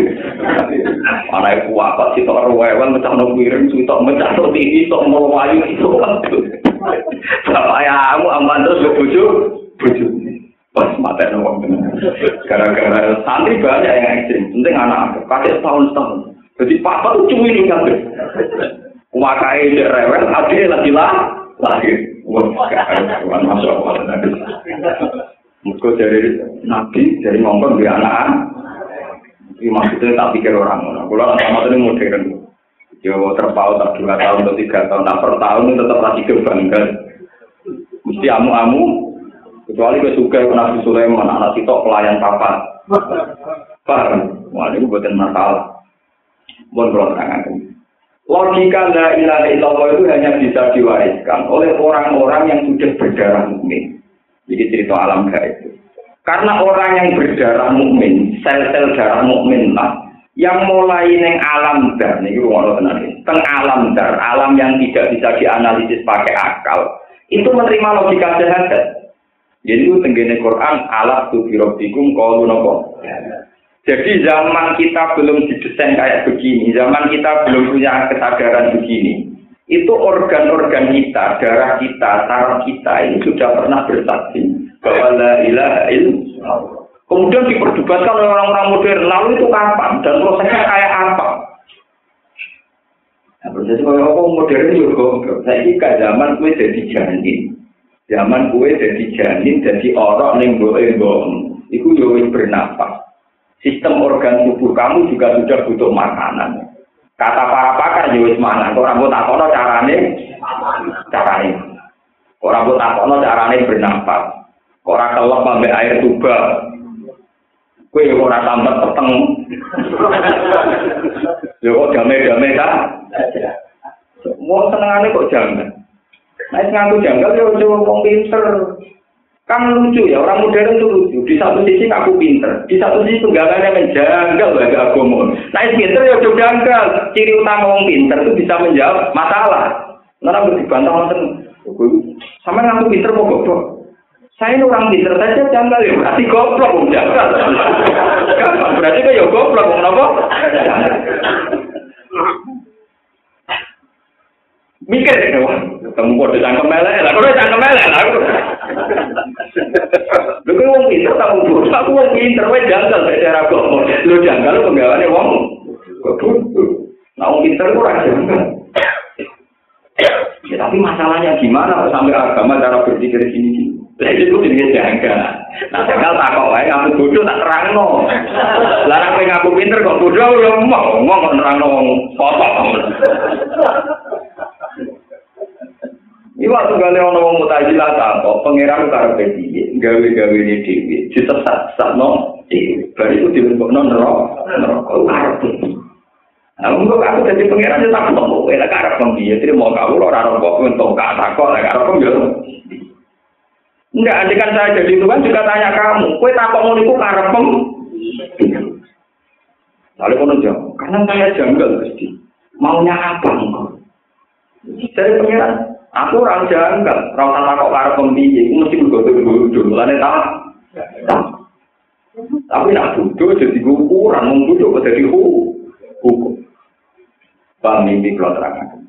anak ibu apa sih tok rewel mecah no sih tok mecah no tv tok mau wayu itu bapak ya kamu aman terus ke buju buju Pas mata wong Gara-gara santri banyak yang ekstrim. Penting anak kakek setahun setahun. Jadi papa tuh cumi nih kan. Dia rewel, adiknya lagi lah, lagi. Wah, masuk Allah. Mereka dari nabi, dari ngomong di anak Ini maksudnya tak pikir orang. Kalau sama ini modern. Ya terpaut tak dua tahun atau tiga tahun. Nah per tahun itu tetap lagi kebanggaan. Mesti amu-amu Kecuali ke suka Nabi Sulaiman, anak itu pelayan papa. Paham? Wah, ini bukan masalah. Mohon kalau terangkan. Logika la ilaha illallah itu hanya bisa diwariskan oleh orang-orang yang sudah berdarah mukmin. Jadi cerita alam gaib. Karena orang yang berdarah mukmin, sel-sel darah mukmin lah, yang mulai neng alam dar, nih teng alam dar, alam yang tidak bisa dianalisis pakai akal, itu menerima logika sehat. Jadi itu tenggene Quran alat tu birobikum kalau nopo. Jadi zaman kita belum didesain kayak begini, zaman kita belum punya kesadaran begini. Itu organ-organ kita, darah kita, saraf kita ini sudah pernah bersaksi bahwa la ilaha illallah. Kemudian diperdebatkan oleh orang-orang modern, lalu itu kapan dan prosesnya kayak apa? Nah, proses kayak apa modern juga, saya ini zaman gue jadi janin. Zaman kue jadi janin, jadi orang boe bohong. Iku yo bernafas. Sistem organ tubuh kamu juga sudah butuh makanan. Kata para pakar yo wis mangan. Ora mbok takono carane carane. Ora mbok takono carane bernafas. Ora kelep ambek air tuba. Yo ora tambah peteng. yo kok damai-damai ta? Mau senengane kok jangan. Nah, ngaku janggal ya ngomong pinter. Kan lucu ya, orang modern itu lucu. Di satu sisi ngaku pinter, di satu sisi tunggakannya menjanggal bagi agama. Nah, pinter ya coba janggal. Ciri utama orang pinter itu bisa menjawab masalah. Nara bantah nonton, sama ngaku pinter mau goblok. Saya ini orang pinter saja janggal ya, berarti goblok mau janggal. Berarti kan ya goblok mau apa? Mikir deh, wah, ketemu kode cangkem melek, lah kode cangkem melek lah. Lu kan wong pinter tak ngubur, aku wong pinter, wae janggal dari cara gomo. Lu janggal lu penggawaannya wong. Nah wong pinter ku ora janggal. Ya tapi masalahnya gimana sampai agama cara berpikir gini gini. Lah itu jenis janggal. Nah janggal tak kok wae aku bodoh tak terangno. Larang pengen aku pinter kok bodoh ya mau ngomong nerangno wong kotor. Ini waktu kali orang ngomong mutajilah tak pangeran karepe piye, gawe-gawe ini dewi, sesat no dewi. Baru itu dibentuk non neraka, neraka karepe. Nah, untuk aku jadi pangeran ya tak ketemu, ya karep piye, jadi mau kau lo raro kok untuk kata kok, lah. Karep yo. Enggak, nanti kan saya jadi Tuhan juga tanya kamu, kue takut mau niku karep Lalu kono jawab, karena saya janggal pasti. Maunya apa engkau? Dari pangeran, Aku orang janggal, orang tanpa kok karo pembiye, aku mesti bergodo-godo, mulane tak. Tapi nak bodoh jadi ukuran, mau bodoh jadi hukum. Bang mimpi kalau terangkan.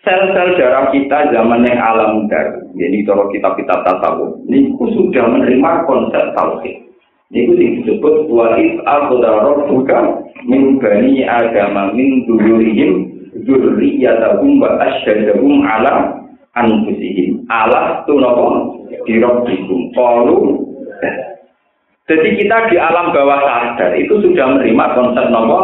Sel-sel darah kita zaman yang alam dar, jadi kalau kitab-kitab tasawuf, ini sudah menerima konsep tauhid. Ini disebut wa'id al-qudarot bukan min agama min dulurihim dzurriyyatahum wa asyhadahum ala anfusihim. Alas tu nopo dirobbikum qalu. Jadi kita di alam bawah sadar itu sudah menerima konsep nopo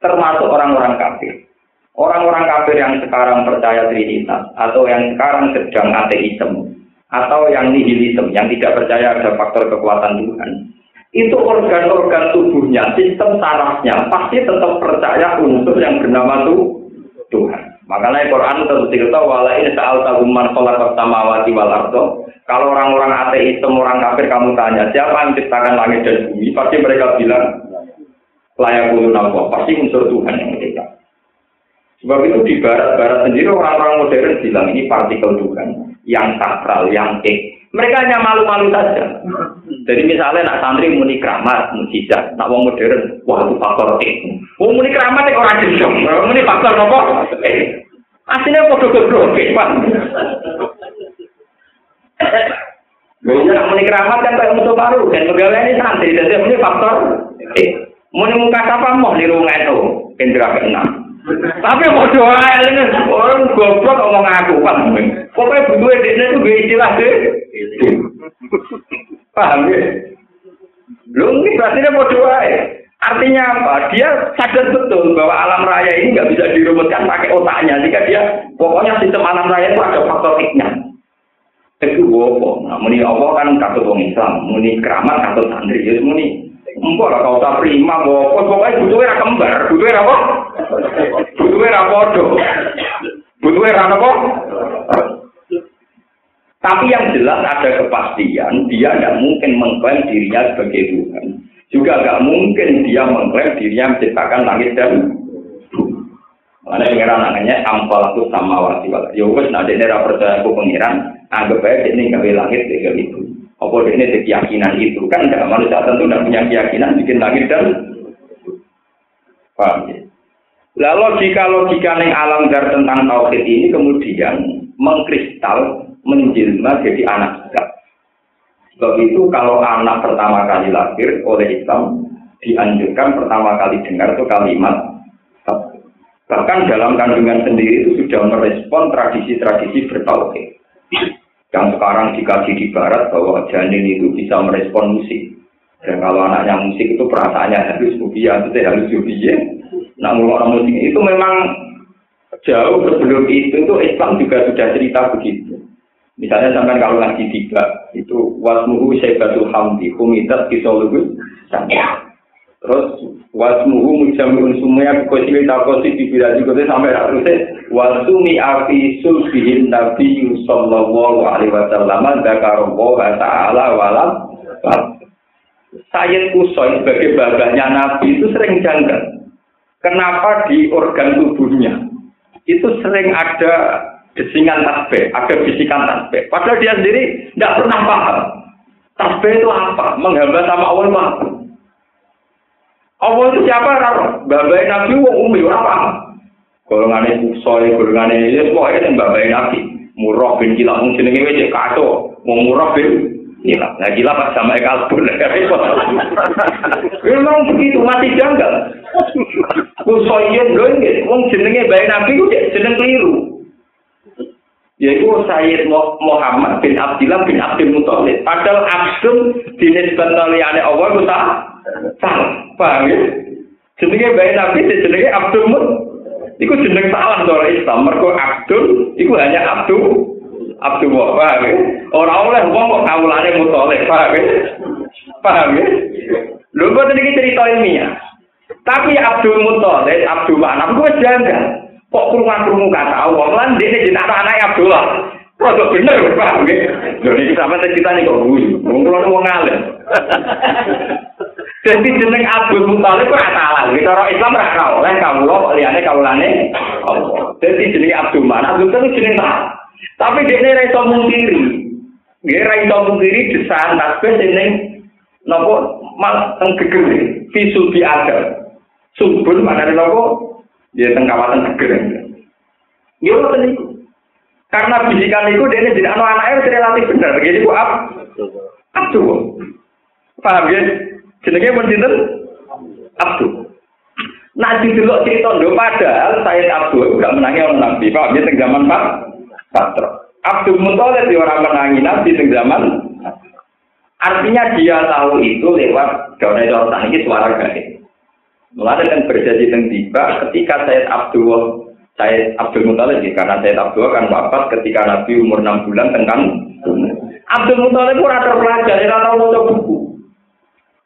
termasuk orang-orang kafir. Orang-orang kafir yang sekarang percaya trinitas atau yang sekarang sedang ateisme atau yang nihilisme yang tidak percaya ada faktor kekuatan Tuhan. Itu organ-organ tubuhnya, sistem sarafnya pasti tetap percaya unsur yang bernama Tuhan. Makanya Quran terus cerita wala ini saal tahuman sholat pertama wati walardo. Kalau orang-orang ateis, orang kafir kamu tanya siapa yang menciptakan langit dan bumi, pasti mereka bilang layak Allah, pasti unsur Tuhan yang mereka. Sebab itu di barat-barat sendiri orang-orang modern bilang ini partikel Tuhan yang sakral, yang ek. Mereka hanya malu-malu saja. Jadi misalnya nak santri muni keramat, mujizat, nak wong modern, wah itu faktor ek. Wong muni itu orang gendong, muni faktor apa? Aslinya podo goblok, Pak. Biasanya nak muni keramat kan kayak untuk baru dan pegawai ini santri jadi muni faktor. Eh, muni muka apa mau di rumah itu indra keenam. Tapi mau doa ini orang goblok ngomong aku paham. Pokoknya butuh dia itu gak istilah deh. Paham ya? Lu ini berarti mau doa ya. Artinya apa? Dia sadar betul bahwa alam raya ini nggak bisa dirumuskan pakai otaknya. Jika dia pokoknya sistem alam raya itu ada faktor iknya. Itu wopo. Nah, muni Allah kan katut Islam, muni keramat katut santri, ya muni. Empok lah kau tak prima, wopo. Pokoknya butuhnya kembar, butuhnya apa? Butuhnya ra ra apa? Tapi yang jelas ada kepastian, dia tidak mungkin mengklaim dirinya sebagai Tuhan. Juga nggak mungkin dia mengklaim dirinya menciptakan langit dan Mana pengiran namanya ampal aku sama wasi wala. Ya wes nanti ini percaya aku pengiran, anggap aja ini gawe langit tiga itu. Apa ini keyakinan itu kan tidak manusia tentu tidak punya keyakinan bikin langit dan paham ya? Lalu jika logika neng alam dar tentang tauhid ini kemudian mengkristal menjelma jadi anak kita. Sebab itu kalau anak pertama kali lahir oleh Islam dianjurkan pertama kali dengar itu kalimat Bahkan dalam kandungan sendiri itu sudah merespon tradisi-tradisi bertauhid. Yang sekarang dikaji di barat bahwa janin itu bisa merespon musik. Dan kalau anaknya musik itu perasaannya harus ubia, itu harus ubia. Nah, orang musik itu memang jauh sebelum itu, itu Islam juga sudah cerita begitu. Misalnya sampai kalau ngaji tiga itu wasmuhu syaibatul hamdi humidat kisolugus terus wasmuhu mujamun sumya kosi takosi dibila juga sampai terusnya wasumi afi sulbihin nabi sallallahu alaihi wasallam dzakarallaha ta'ala walam Sayyid Kusoi sebagai babanya Nabi itu sering janggal. Kenapa di organ tubuhnya itu sering ada desingan tasbih, ada bisikan tasbih. Padahal dia sendiri tidak pernah paham. Tasbih itu apa? Menghamba sama Allah itu apa? Allah itu siapa? Babai Nabi wong umi ora paham. Golongane kusoi, golongane ya semua itu babai Nabi. Murah bin kila mung jenenge wis kacau. Wong murah bin kila. Nah pas sama kalbun. Memang begitu masih janggal. Ya lho wong jenenge babai Nabi ku jeneng keliru yaitu Sayyid Muhammad bin Abdullah bin Abdul Muthalib. Padahal Abdul dinisbatkan oleh Allah itu tak salah. Paham ya? Jenenge bayi Nabi jenenge Abdul Muthalib. Iku jeneng salah cara Islam. Mergo Abdul iku hanya Abdul Abdul paham ya? Ora oleh wong kok kawulane Muthalib, paham ya? Paham ya? Lho kok iki cerita ilmiah. Tapi Abdul Muthalib, Abdul Manaf wis janggal. Kok kurungan-kurungan kata Allah, lan dia jenak anak Abdullah. Kok bener, paham ya? Jadi kita apa kita nih kok gue, ngomong ngomong ngalir. Jadi jeneng Abdul kok salah. Kita orang Islam ora oleh kamu lo, liane kaulane. Jadi jeneng Abdul Mana, Abdul itu jeneng salah. Tapi dia ini raiso mungkiri. Dia raiso mungkiri desain tasbih jeneng nopo mal tenggeger visu di ada. Subun mana nopo dia teng kawasan geger. Ya ngoten niku. Karena bisikan itu dia tidak anu anaknya relatif benar. Jadi ku ab, abdu. Paham ya? Jenenge pun sinten? Abdu. Nah didelok cerita ndo padahal saya Abdu gak menangi orang Nabi. Paham ya teng zaman Pak Abdul Muthalib di orang menangi Nabi teng zaman Artinya dia tahu itu lewat gawe orang ini suara gaib. Mulai kan tentang tiba ketika Sayyid Abdul Sayyid Abdul Muthalib karena Sayyid Abdul kan wafat ketika Nabi umur 6 bulan tengkan Abdul Muthalib pun ada pelajar, tahu mau buku.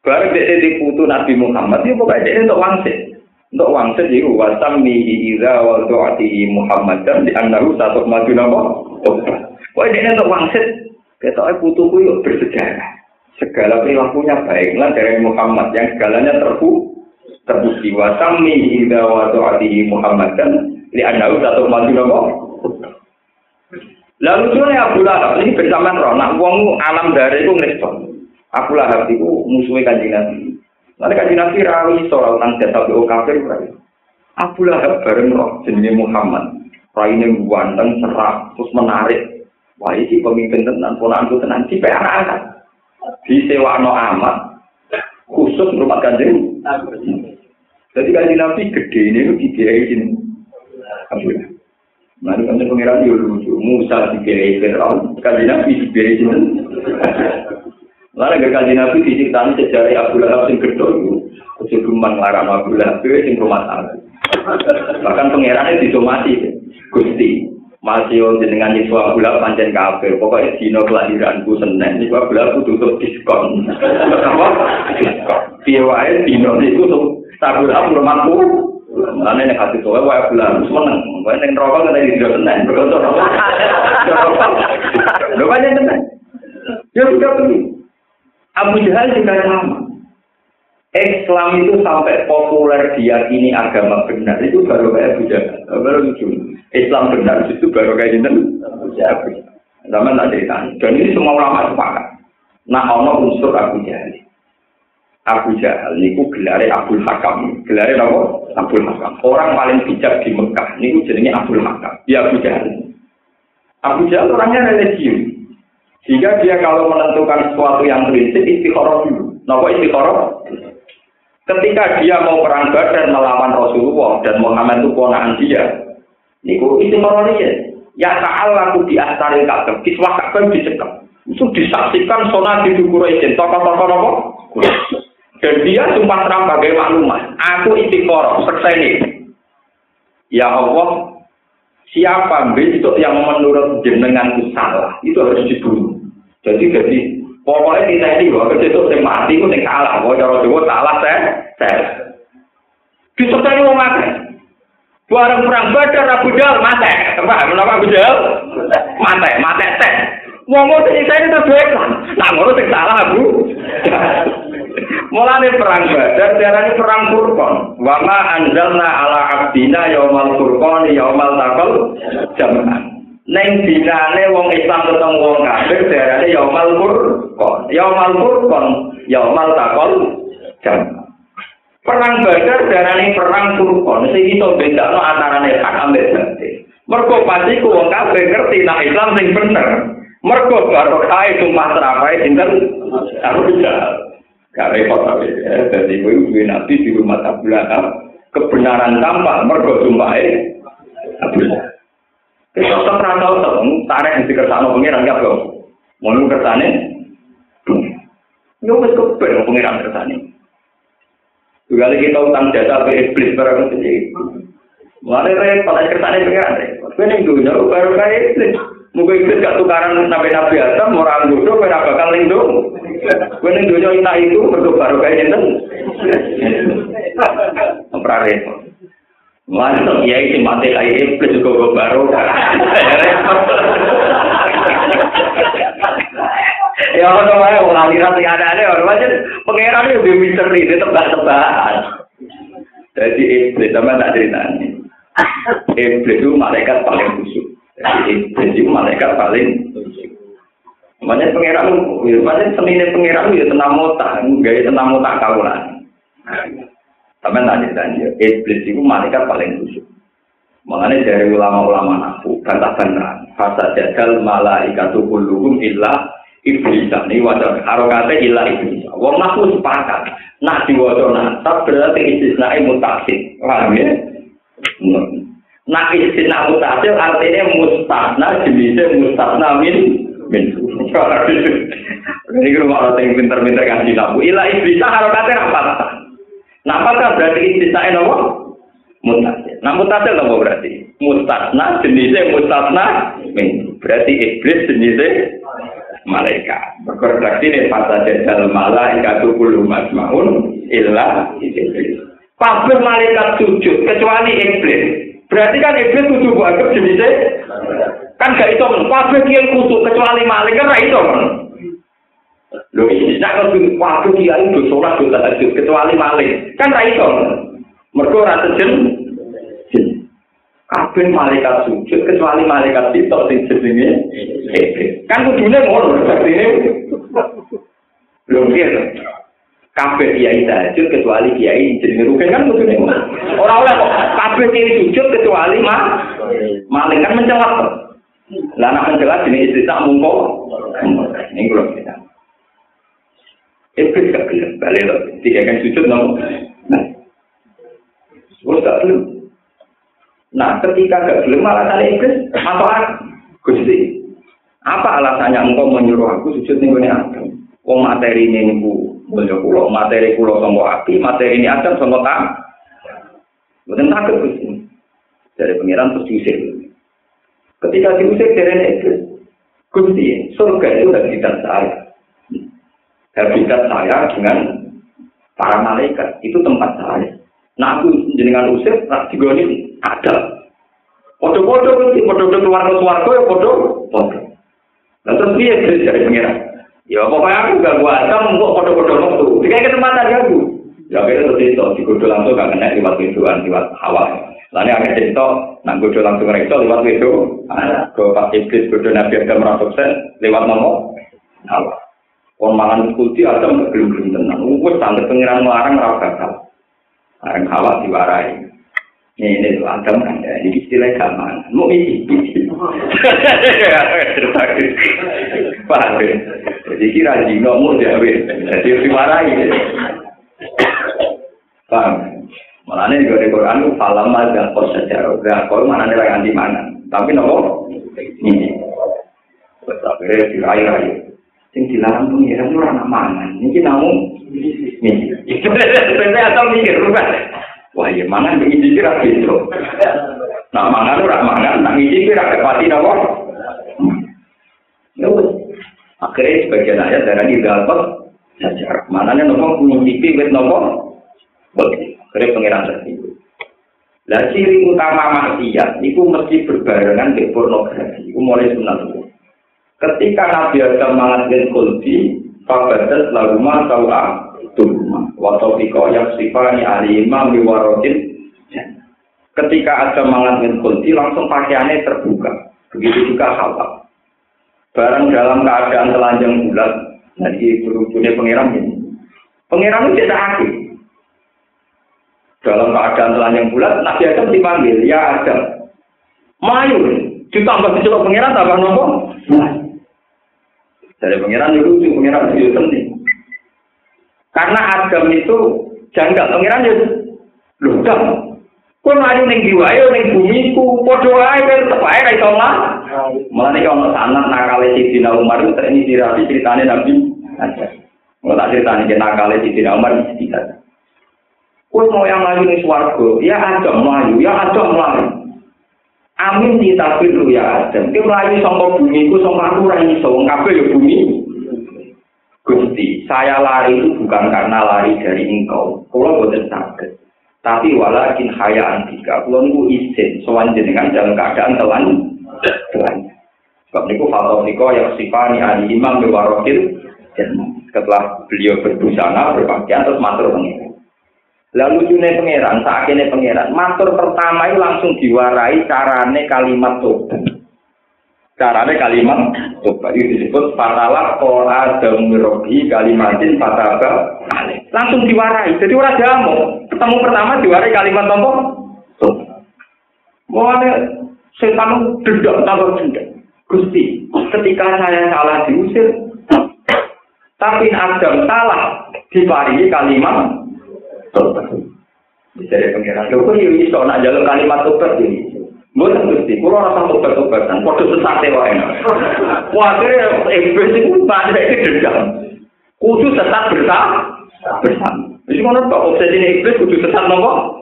Baru dia di putu Nabi Muhammad, dia pokoknya dia untuk wangsit. Untuk wangsit itu wasam mihi iza wa do'ati Muhammad dan di anahu satu maju nama. Pokoknya dia untuk wangsit. Kita putuku yuk bersejarah. Segala perilakunya baiklah dari Muhammad yang segalanya terbuka terbukti wasami hingga waktu ati Muhammad dan di anda satu maju nopo. Lalu lucunya Abu Lahab ini bersamaan roh, nak wong alam dari itu ngerespon. Abu Lahab itu musuhnya kanji Nabi. Nanti kan dinasti rawi soal nang jatah di OKP berarti. Abu Lahab bareng roh jenenge Muhammad. Raine ini wanteng serak terus menarik. Wah iki pemimpin tenan pun tenan si perang. Di sewa amat khusus rumah kanjeng. Jadi kan dinasti gede ini itu di kiai ini. Abu Lahab. Nanti kanjeng pengiran dia lucu. Musa di kiai Fir'aun. Kanjeng Nabi di Lalu kanjeng Nabi diceritakan sejarah Abu Lahab yang gede itu. Kecil rumah ngelarang Abu Lahab, itu yang rumah tangga. Bahkan pengirannya disomasi, Gusti. Masih jenengan nyiswa gula pancen kafir. Pokoknya dino kelahiranku senen. Nyiswa gula aku tutup diskon. Apa? Diskon. Piye dino itu tuh tabur aku rumahku. Yang kasih tuh, wah gula seneng. Wah yang rokok kan tadi tidak senen. Berkontor. Lo banyak senen. Ya sudah pergi. Abu Jahal juga sama. Islam itu sampai populer diyakini agama benar itu baru kayak Abu Jahal. Baru lucu. Islam benar itu baru kayak jinten. Sama tak cerita. Dan ini semua ulama sepakat. Nah, ono unsur Abu Jahal. Abu Jahal niku gelare Abdul Hakam. Gelare apa? Abdul Hakam. Orang paling bijak di Mekah niku jenenge Abdul Hakam. Ya Abu Jahal. Abu Jahal orangnya religius. Jika dia kalau menentukan sesuatu yang prinsip istikharah dulu. Napa istikharah? Ketika dia mau perang Badar melawan Rasulullah dan Muhammad itu ponakan dia, Niku itu ya. Ya ta'al laku di astaril. Kiswah kakek dicekap. Itu disaksikan sonat di Quraisy. Tokoh-tokoh apa? Dan dia sumpah terang bagai maklumat. Aku istiqoroh, sekseni. Ya Allah, siapa besok yang menurut jenenganku salah, itu harus dibunuh. Jadi, jadi pokoknya kita ini bahwa besok yang mati itu yang salah. Bahwa cara Jawa salah, saya, saya. Disertai orang mati. Barang perang badar Abu Jahal mate. Apa menapa Abu Jahal? Mate, mate teh. Wong sing saya itu baik. Nah, ngono sing salah Abu. Mulane perang badar diarani perang Furqan. Wa ma anzalna ala abdina yaumal furqan yaumal taqal jam'an. Neng dinane wong Islam ketemu wong kafir diarani yaumal furqan. Yaumal furqan yaumal taqal jam'an. Perang Badar darani perang Furqan sing iso bedakno antarane hak ambek batil. Mergo pasti ku wong kabeh ngerti nek Islam sing bener. Mergo barokah sumpah terapai sinten Abu Jahal. Gak repot tapi ya, jadi ibu ibu nabi di rumah tabulaka kebenaran tampak mergo sumpah Abu Jahal. Kita tetap rantau tetap tarik di kersano pengiran ya bro. Mau kersane? Yo wis kepen pengiran kersane. Juga lagi kita utang jasa ke iblis barang itu. Mulai repot, ada kertasnya pengen repot. Kau yang dunia baru kayak iblis. Muka iblis gak tukaran nabi nabi atas, orang bodoh, kau bakal lindung. Yang dunia ina itu baru kayak itu.Empra repot. Mulai ya itu mati kayak iblis juga baru. Repot. Ya ono wae wong aliran sing ada-ada ono wae pangeran yo misteri tebak-tebakan. Jadi iblis sama tak ceritanya. Iblis itu malaikat paling. Jadi iblis itu malaikat paling khusyuk. Makanya pangeran, makanya senine pangeran ya tenang otak, gaya tenang otak kaulan. Sama tak ceritanya, iblis itu malaikat paling khusyuk. Makanya dari ulama-ulama nafu, bantah-bantahan. Fasa jadal malaikatu kulluhum illa iblis. Ini wajar harokate illa iblis. Wong naku sepakat. Nak diwaca nasab berarti istisnae mutasil paham ya? Nak istisna mutasil artinya mustasna jenisnya mustasna min min ini kalau mau yang pinter-pinter kasih nabu illa iblis harokate rapat nah apakah berarti istisnae nopo mutasil nah mutasil nopo berarti mustasna jenisnya mustasna min berarti iblis jenisnya malaikat. Berkoreksi ini pada jadal malaikat kullu masmaun illa iblis. Kabeh malaikat sujud kecuali iblis. Berarti kan iblis kudu anggap jenisnya kan gak itu kabeh kiai kudu kecuali malaikat ra itu. Lho nek kudu kabeh kiai kudu salat kudu tahajud kecuali malaikat. Kan ra itu. Mergo ra sejen. Kabeh malaikat sujud kecuali malaikat itu sing jenenge kan kudune ngono artine belum gitu kabeh kiai sujud kecuali kiai jenenge rugen kan kudune ora oleh kok. Kabeh kiai sujud kecuali mah malaikat mencelak Lah nak jelas ini istri tak mungko. Ini kalau kita. Iblis gak balik loh. Tiga kan sujud nopo. Nah, gak gelem. Nah, ketika gak gelem alasan iblis, apa? Gusti, apa alasannya engkau menyuruh aku sujud ning gone Adam? Wong materi ini niku mulya kula, materi kula sangka api, materi ini Adam sangka tak. Mboten takut Gusti. Dari pengiran terus diusir. Ketika diusir dari itu, Gusti, surga itu habitat saya. Habitat saya dengan para malaikat, itu tempat saya. Nah aku jenengan usir, tak digoni ada. Podo-podo nanti, podo-podo keluar ke suarga ya podo, podo. Nah terus dia dari pengiran. Ya pokoknya aku gak gua asam, kok podo-podo waktu. Dikai kesempatan ya aku. Ya akhirnya terus itu, dikudu langsung gak kena lewat pintuan, lewat awal. Lalu agak cerita, nang kudu langsung itu lewat itu, ke pas iblis kudu nabi Adam merasuksen lewat nomor awal. Kon mangan kulti Adam gelem-gelem tenan. Wes sampe pengiran melarang ora bakal. Areng hawa diwarai. Ini ini Adam kan ya, ini istilah zaman. Mau Paham ya? Jadi kira jino mau jawe, jadi diwarai. Paham? Malah ini juga di Quran itu falam ada kos sejarah. Gak kau mana nih anti mana? Tapi nopo ini. Terus akhirnya dirai-rai. Yang dilarang pengiran itu orang mangan. Ini namun ini. Itu sebenarnya atau mikir bukan? Wah ya mangan ini kira gitu. Nah mangan ora mangan, nang iki kira kepati nopo. Ya Akhirnya sebagian ayat darah dapat sejarah. Mananya nopo ngicipi wit nopo. Boleh. Akhirnya pengiran tersebut. Lah ciri utama maksiat itu mesti berbarengan dengan pornografi. Itu mulai sunat itu. Ketika Nabi Adam mengajar kulti, fabadat laguma tawa tuhma. Waktu tiko yang sifani alimah miwarotin. Ketika Adam mengajar kulti, langsung pakaiannya terbuka. Begitu juga Hawa. Barang dalam keadaan telanjang bulat, jadi berujungnya pengiram ini. Pengiram itu tidak aktif. Dalam keadaan telanjang bulat, Nabi Adam dipanggil, ya Adam. Mayu, ditambah dicoba pengiran, tambah nopo. Dari pengiran itu lucu, pengiran itu penting. Karena Adam itu janggal, pengiran itu ludah. Kau maju neng jiwa, yo neng bumi ku, podo tetep aja, kayak lah. Malah nih kalau sanat nakale Sidina Umar itu ini dirapi ceritanya Nabi. Kalau tak ceritanya nakale Sidina Umar itu tidak. Kue mau yang melayu nih suarga, ya ada melayu, ya ada melayu. Amin kita biru ya Adam. Dia melayu sama bumi, ku sama aku rai so, ya bumi. Gusti, saya lari itu bukan karena lari dari engkau. Kalau buatan sakit. Tapi walakin haya antika. Kalau niku izin, soal jenengan dalam keadaan telan. Telan. Sebab niku fatau niko yang sifani ali imam bewarokil. Setelah beliau berbusana, berpakaian, terus matur pengiran. Lalu lucunya pangeran, sakitnya pangeran. Matur pertama itu langsung diwarai carane kalimat tobat. Carane kalimat tobat itu disebut fatalah kola damirobi kalimatin fataba Langsung diwarai. Jadi orang jamu. Ketemu pertama diwarai kalimat? Tobat. Mulanya setan dendam tambah dendam. Gusti, ketika saya salah diusir, tapi Adam salah diparingi kalimat ada pengiran. Lho, kok ini iso nak jalur kalimat tobat ini? Bukan gusti, kalau rasa tobat-tobatan, kode sesate wae. Wah, akhirnya iblis itu banyak itu dendam. Kudu sesat bersama. Bersama. Jadi mana kok obsesi ini iblis kudu sesat nopo?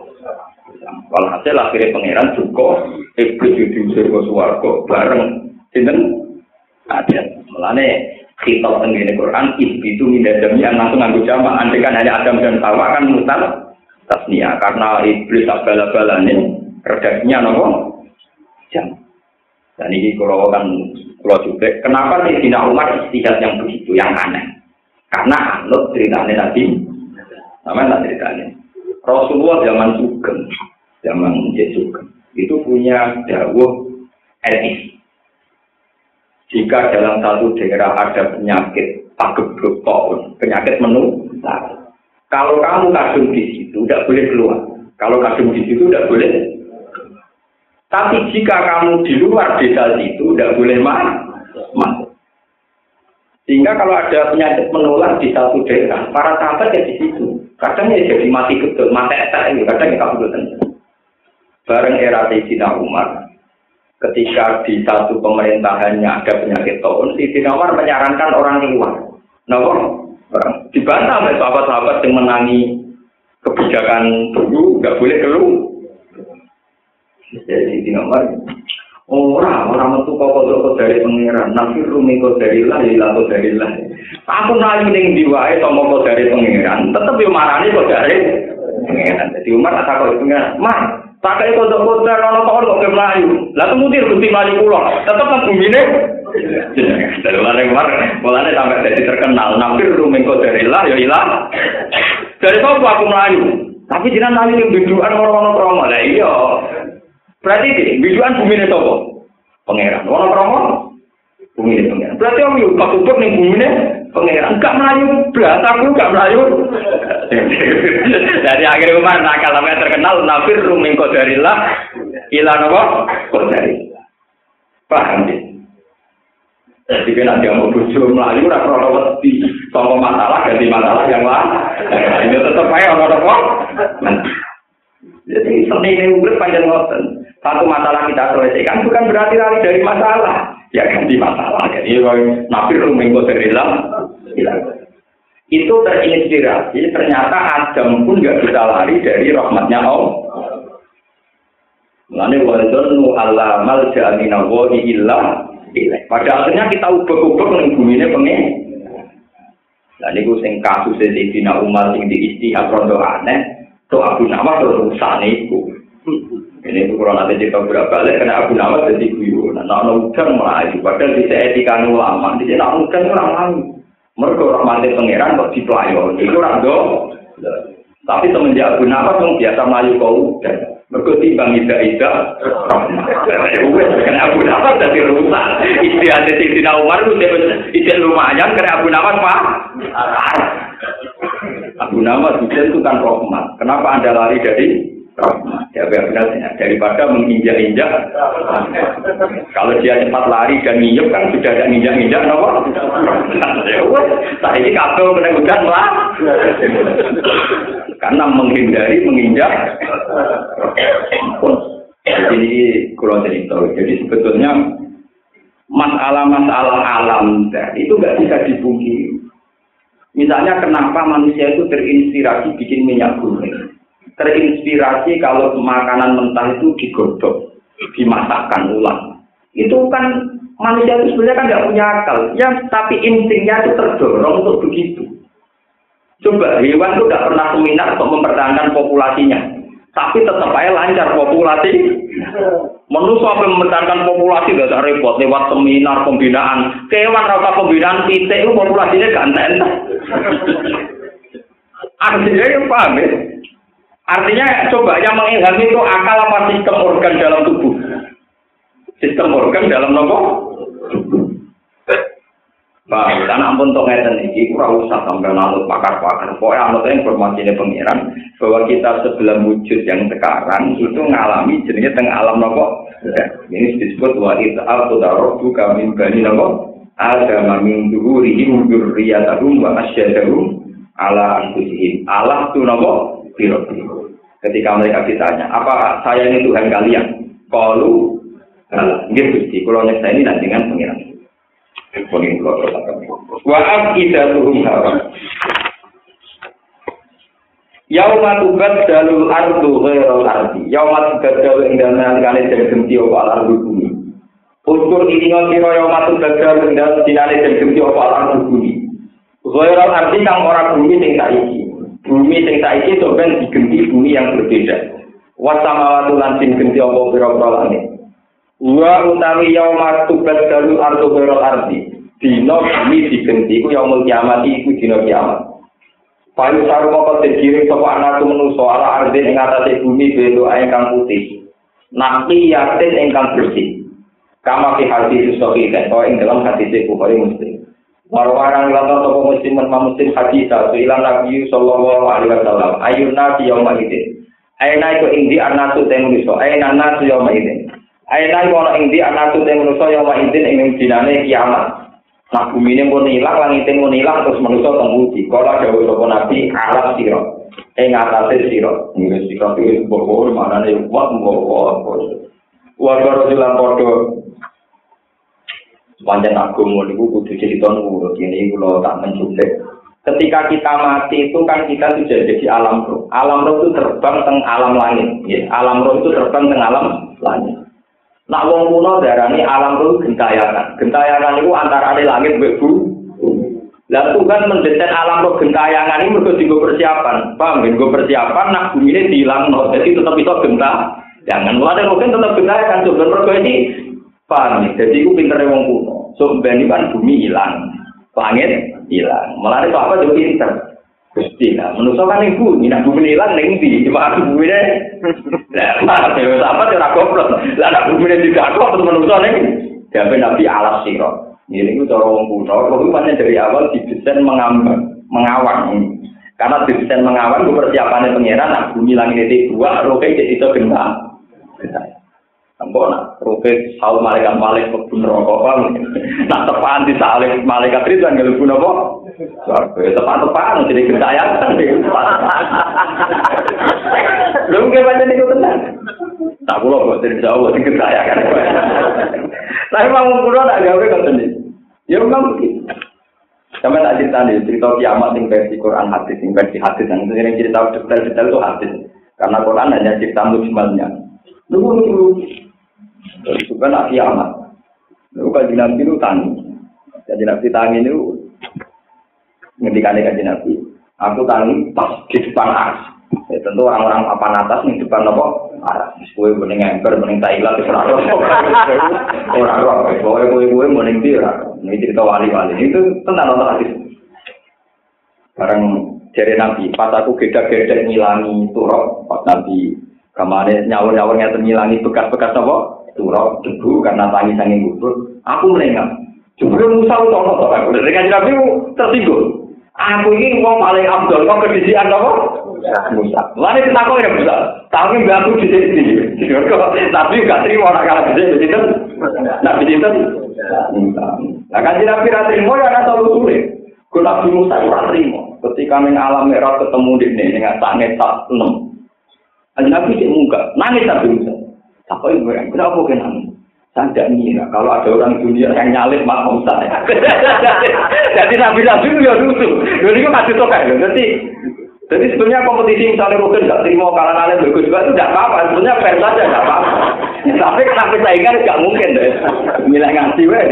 Kalau hasil akhirnya pangeran juga iblis itu diusir ke suarga bareng. Sinten? Ada. Melane kitab tenggine Quran itu minda yang langsung nganggo jamaah. Andai kan hanya Adam dan Hawa kan mutar tasnia karena iblis bala ini redaksinya nopo? Jam. Dan ini kalau kan kalau juga kenapa nih Dina Umar istihad yang begitu yang aneh? Karena anut ceritanya Nabi. Namanya tak ceritanya? Rasulullah zaman Sugeng zaman Yesus itu punya dawuh etis jika dalam satu daerah ada penyakit pagebluk pohon, penyakit menu, kalau kamu kadung di situ, tidak boleh keluar. Kalau kadung di situ, tidak boleh. Tapi jika kamu di luar desa itu tidak boleh masuk. Sehingga kalau ada penyakit menular di satu daerah, para sahabat ya di situ. Kadang ya jadi mati gedul, mati ini, kadang ya kabupaten. Bareng era Sayyidina Umar, ketika di satu pemerintahannya ada penyakit tahun, Sayyidina Umar menyarankan orang keluar. Nah, orang dibantah oleh sahabat-sahabat yang menangi kebijakan dulu, nggak boleh keluar. Jadi Sayyidina Umar Orang, orang metu kok kok dari pangeran, nafi rumi kok dari lah, ilah kok dari lah. Aku naik ning diwae sama kok dari pangeran, tetep yo marani kok dari pangeran. Jadi Umar tak kok pangeran, Pakai kodok kodok kalau kau kodok ke Melayu, lah tuh mutir bukti Melayu pulau, tetap kan bumi nih. Dari luar yang luar, sampai jadi terkenal, nampir rumengko dari lah, ya ilah. Dari kau aku Melayu, tapi jangan tali yang orang-orang promo, lah iya. Berarti sih, bijuan bumine nih pangeran warna promo, bumi pangeran. Berarti om yuk, pak ubur nih bumi. Ini pangeran. Enggak melayu, berasa aku enggak melayu. Dari akhir umar nakal namanya terkenal nafir ruming kodarillah ilah nopo kodarillah. Paham ya? Jadi kan ada mau bujuk melayu, ora krono wedi, sama masalah ganti masalah yang lain. Ini tetap aja orang apa? Jadi seni ini urip panjang ngoten. Satu masalah kita selesaikan bukan berarti lari dari masalah. Ya ganti masalah. Jadi nabi rumengko terilah. Itu terinspirasi. Ternyata Adam pun nggak bisa lari dari rahmatnya Allah. Mulane nu Allah mal jamina wa illa Pada akhirnya kita ubah-ubah ning bumine pengen. Lah niku sing kasus Sayyidina Umar sing diisti rondo aneh, to Abu Nawas to rusane iku. Ini itu kurang ada cerita berapa kali karena Abu Nawas jadi guyu. Nah, nah, udah melayu. Padahal di etika ulama, di sana udah orang lain. Mereka rahmatin pangeran kok dipelayon. Itu orang do. Tapi semenjak Abu Nawas yang biasa melayu kau udah. Mereka timbang ida ida. Karena Abu Nawas jadi rusak. Istri ada di Sina Umar itu lumayan karena Abu Nawas pak. Abu Nawas itu kan rahmat. Kenapa anda lari dari Ya benar daripada menginjak-injak. Kalau dia cepat lari dan nyiup kan sudah ada injak-injak, nopo. Saya ini kabel kena lah. Karena menghindari menginjak. Jadi kurang cerita. Jadi sebetulnya masalah-masalah alam itu nggak bisa dibungkiri. Misalnya kenapa manusia itu terinspirasi bikin minyak goreng terinspirasi kalau makanan mentah itu digodok, dimasakkan ulang. Itu kan manusia itu sebenarnya kan nggak punya akal, ya tapi instingnya itu terdorong untuk begitu. Coba hewan itu nggak pernah seminar untuk mempertahankan populasinya, tapi tetap aja lancar populasi. Manusia sampai mempertahankan populasi gak ada repot lewat seminar pembinaan. Kewan rata pembinaan titik itu populasinya gak Artinya yang paham ya? Artinya coba yang mengilhami itu akal apa sistem organ dalam tubuh? Sistem organ dalam nopo? Pak, karena ampun untuk ngeten ini, kurang usah sampai nalut pakar-pakar. Pokoknya anut informasi ini pengiran bahwa kita sebelum wujud yang sekarang itu mengalami jenisnya tengah alam nopo. Ini disebut wa ita'al tudarobu kami bani nopo. Ada mamin duhurihim durriyatahum wa asyadahum ala anfusihim. Allah tu nopo biro Ketika mereka ditanya, apa saya ini Tuhan kalian? Kalau nggih Gusti, kula nyeksa ini nanti dengan pengiran. Wa tuhum hawa. Yauma tubaddalu ardu ghairal ardi. Yauma tubaddalu ing dalem nalikane den genti apa ardu bumi. Ini ngira yauma tubaddalu ing dalem dinane den genti apa bumi. Ardi kang ora bumi sing saiki. bumi sing saiki sampeyan bumi yang berbeda. Wasamawatu lan pira-pira langit. Wa utawi yauma tubat dalu ardu biro ardi. Dino bumi digenti ku yaumul kiamat iku dino kiamat. Payu saru moko terkirim sapa anak menungso ala ardi ing atase bumi bendo ingkang putih. Nabi yatin ingkang bersih. Kama fi hati susohi dan ing dalam hati Bukhari Muslim. Marwaran lantar toko muslim dan muslim hadis satu ilan nabi sallallahu alaihi wasallam ayun nabi yauma idin ayna itu indi anasu tenu iso ayna nasu yauma idin Aina iku ana ing di anak tu teng manusa yang wa intin ing dinane kiamat. Nah bumi ini pun hilang, langit pun hilang, terus manusia tembudi. Kalau jauh sopo nabi, alat siro. Eh ngatasi siro. Ini siro itu bohor, mana nih, wah bohor. Warga Rasulullah Kodo. Sepanjang agung, ini kudu cerita nurut. Ini kalau tak menculik. Ketika kita mati itu kan kita sudah jadi alam roh. Alam roh itu terbang teng alam langit. Alam roh itu terbang teng alam langit. Nak wong kuno darani alam roh gentayangan. Gentayangan itu antara ada langit mbek Lah Tuhan mendesain alam roh gentayangan ini mergo digo persiapan. Paham? Gue persiapan nak bumi ini dihilang no. Jadi tetap bisa genta. Jangan ada mungkin tetap gentayangan. Coba mergo ini paham. Jadi gue pinter wong kuno. So ini kan bumi hilang. Langit hilang. Itu apa juga pinter. Gusti lah, menurut kan ibu, ini bumi hilang neng di, cuma aku bumi deh. Nah, dewa apa cara goblok? Lah nak bumi deh tidak kok, terus menurut neng. Dia nabi alas siro. Ini itu cara orang kuno, banyak dari awal didesain mengambang, mengawang. Karena didesain mengawang, persiapannya pengiran, nak bumi langit itu dua, roke jadi itu gentar. Engko nak ruke saul malaikat malik kebun rokok paham. Nak tepaan di salib malaikat itu kan gelebun apa? Swarga tepan-tepan jadi gentayangan. Lha nggih pancen niku tenan. Tak kula dari Jawa sing gentayangan. Tapi mau kula nak gawe ngoten iki. Ya memang begitu. Sampai tak cerita nih, cerita kiamat yang versi Quran hadis, yang versi hadis, yang cerita detail-detail itu hadis. Karena Quran hanya cerita mujmalnya. Nunggu. Itu kan nak kiamat. Nunggu kaji nabi itu tani. Kaji nabi tani itu ngendikan kaji nabi. Aku tani pas di depan ars. Ya, tentu orang-orang papan atas di depan apa? Aras. Kue mending ember, mending Thailand, itu orang orang. Kue kue kue mending dia. Ini cerita wali-wali itu tentang nonton hadis. Barang dari nabi, pas aku geda-geda ngilangi turok, pas nabi Kamane nyawur-nyawur ngeten ngilangi bekas-bekas apa? Turok, debu karena tangi sanging kubur. Aku melengah. Jebule Musa utawa to aku. Dengan Nabi tersinggung. Aku ini mau paling abdul kok kedisian apa? Musa. Lalu kita kok ya Musa. Tapi mbak aku di sini. Tapi gak terima orang kalah di sini. Nabi itu. Nah kan Nabi terima ya ada solusi. Kalau Nabi Musa ora terima. Ketika ning alam merah ketemu di ini dengan sange tak enam. Aja Nabi cek muka, nangis tapi Musa. Apa yang gue? Kenapa gue nangis? Saya tidak kalau ada orang dunia yang nyalip Mak Musa. Jadi Nabi Nabi itu ya lucu. Jadi itu masih tokai. Jadi jadi sebenarnya kompetisi misalnya mungkin nggak terima kalah kalah bagus juga itu tidak apa-apa. Sebenarnya fair saja tidak apa-apa. Tapi kenapa saingan nggak mungkin deh. Milah ngasih weh.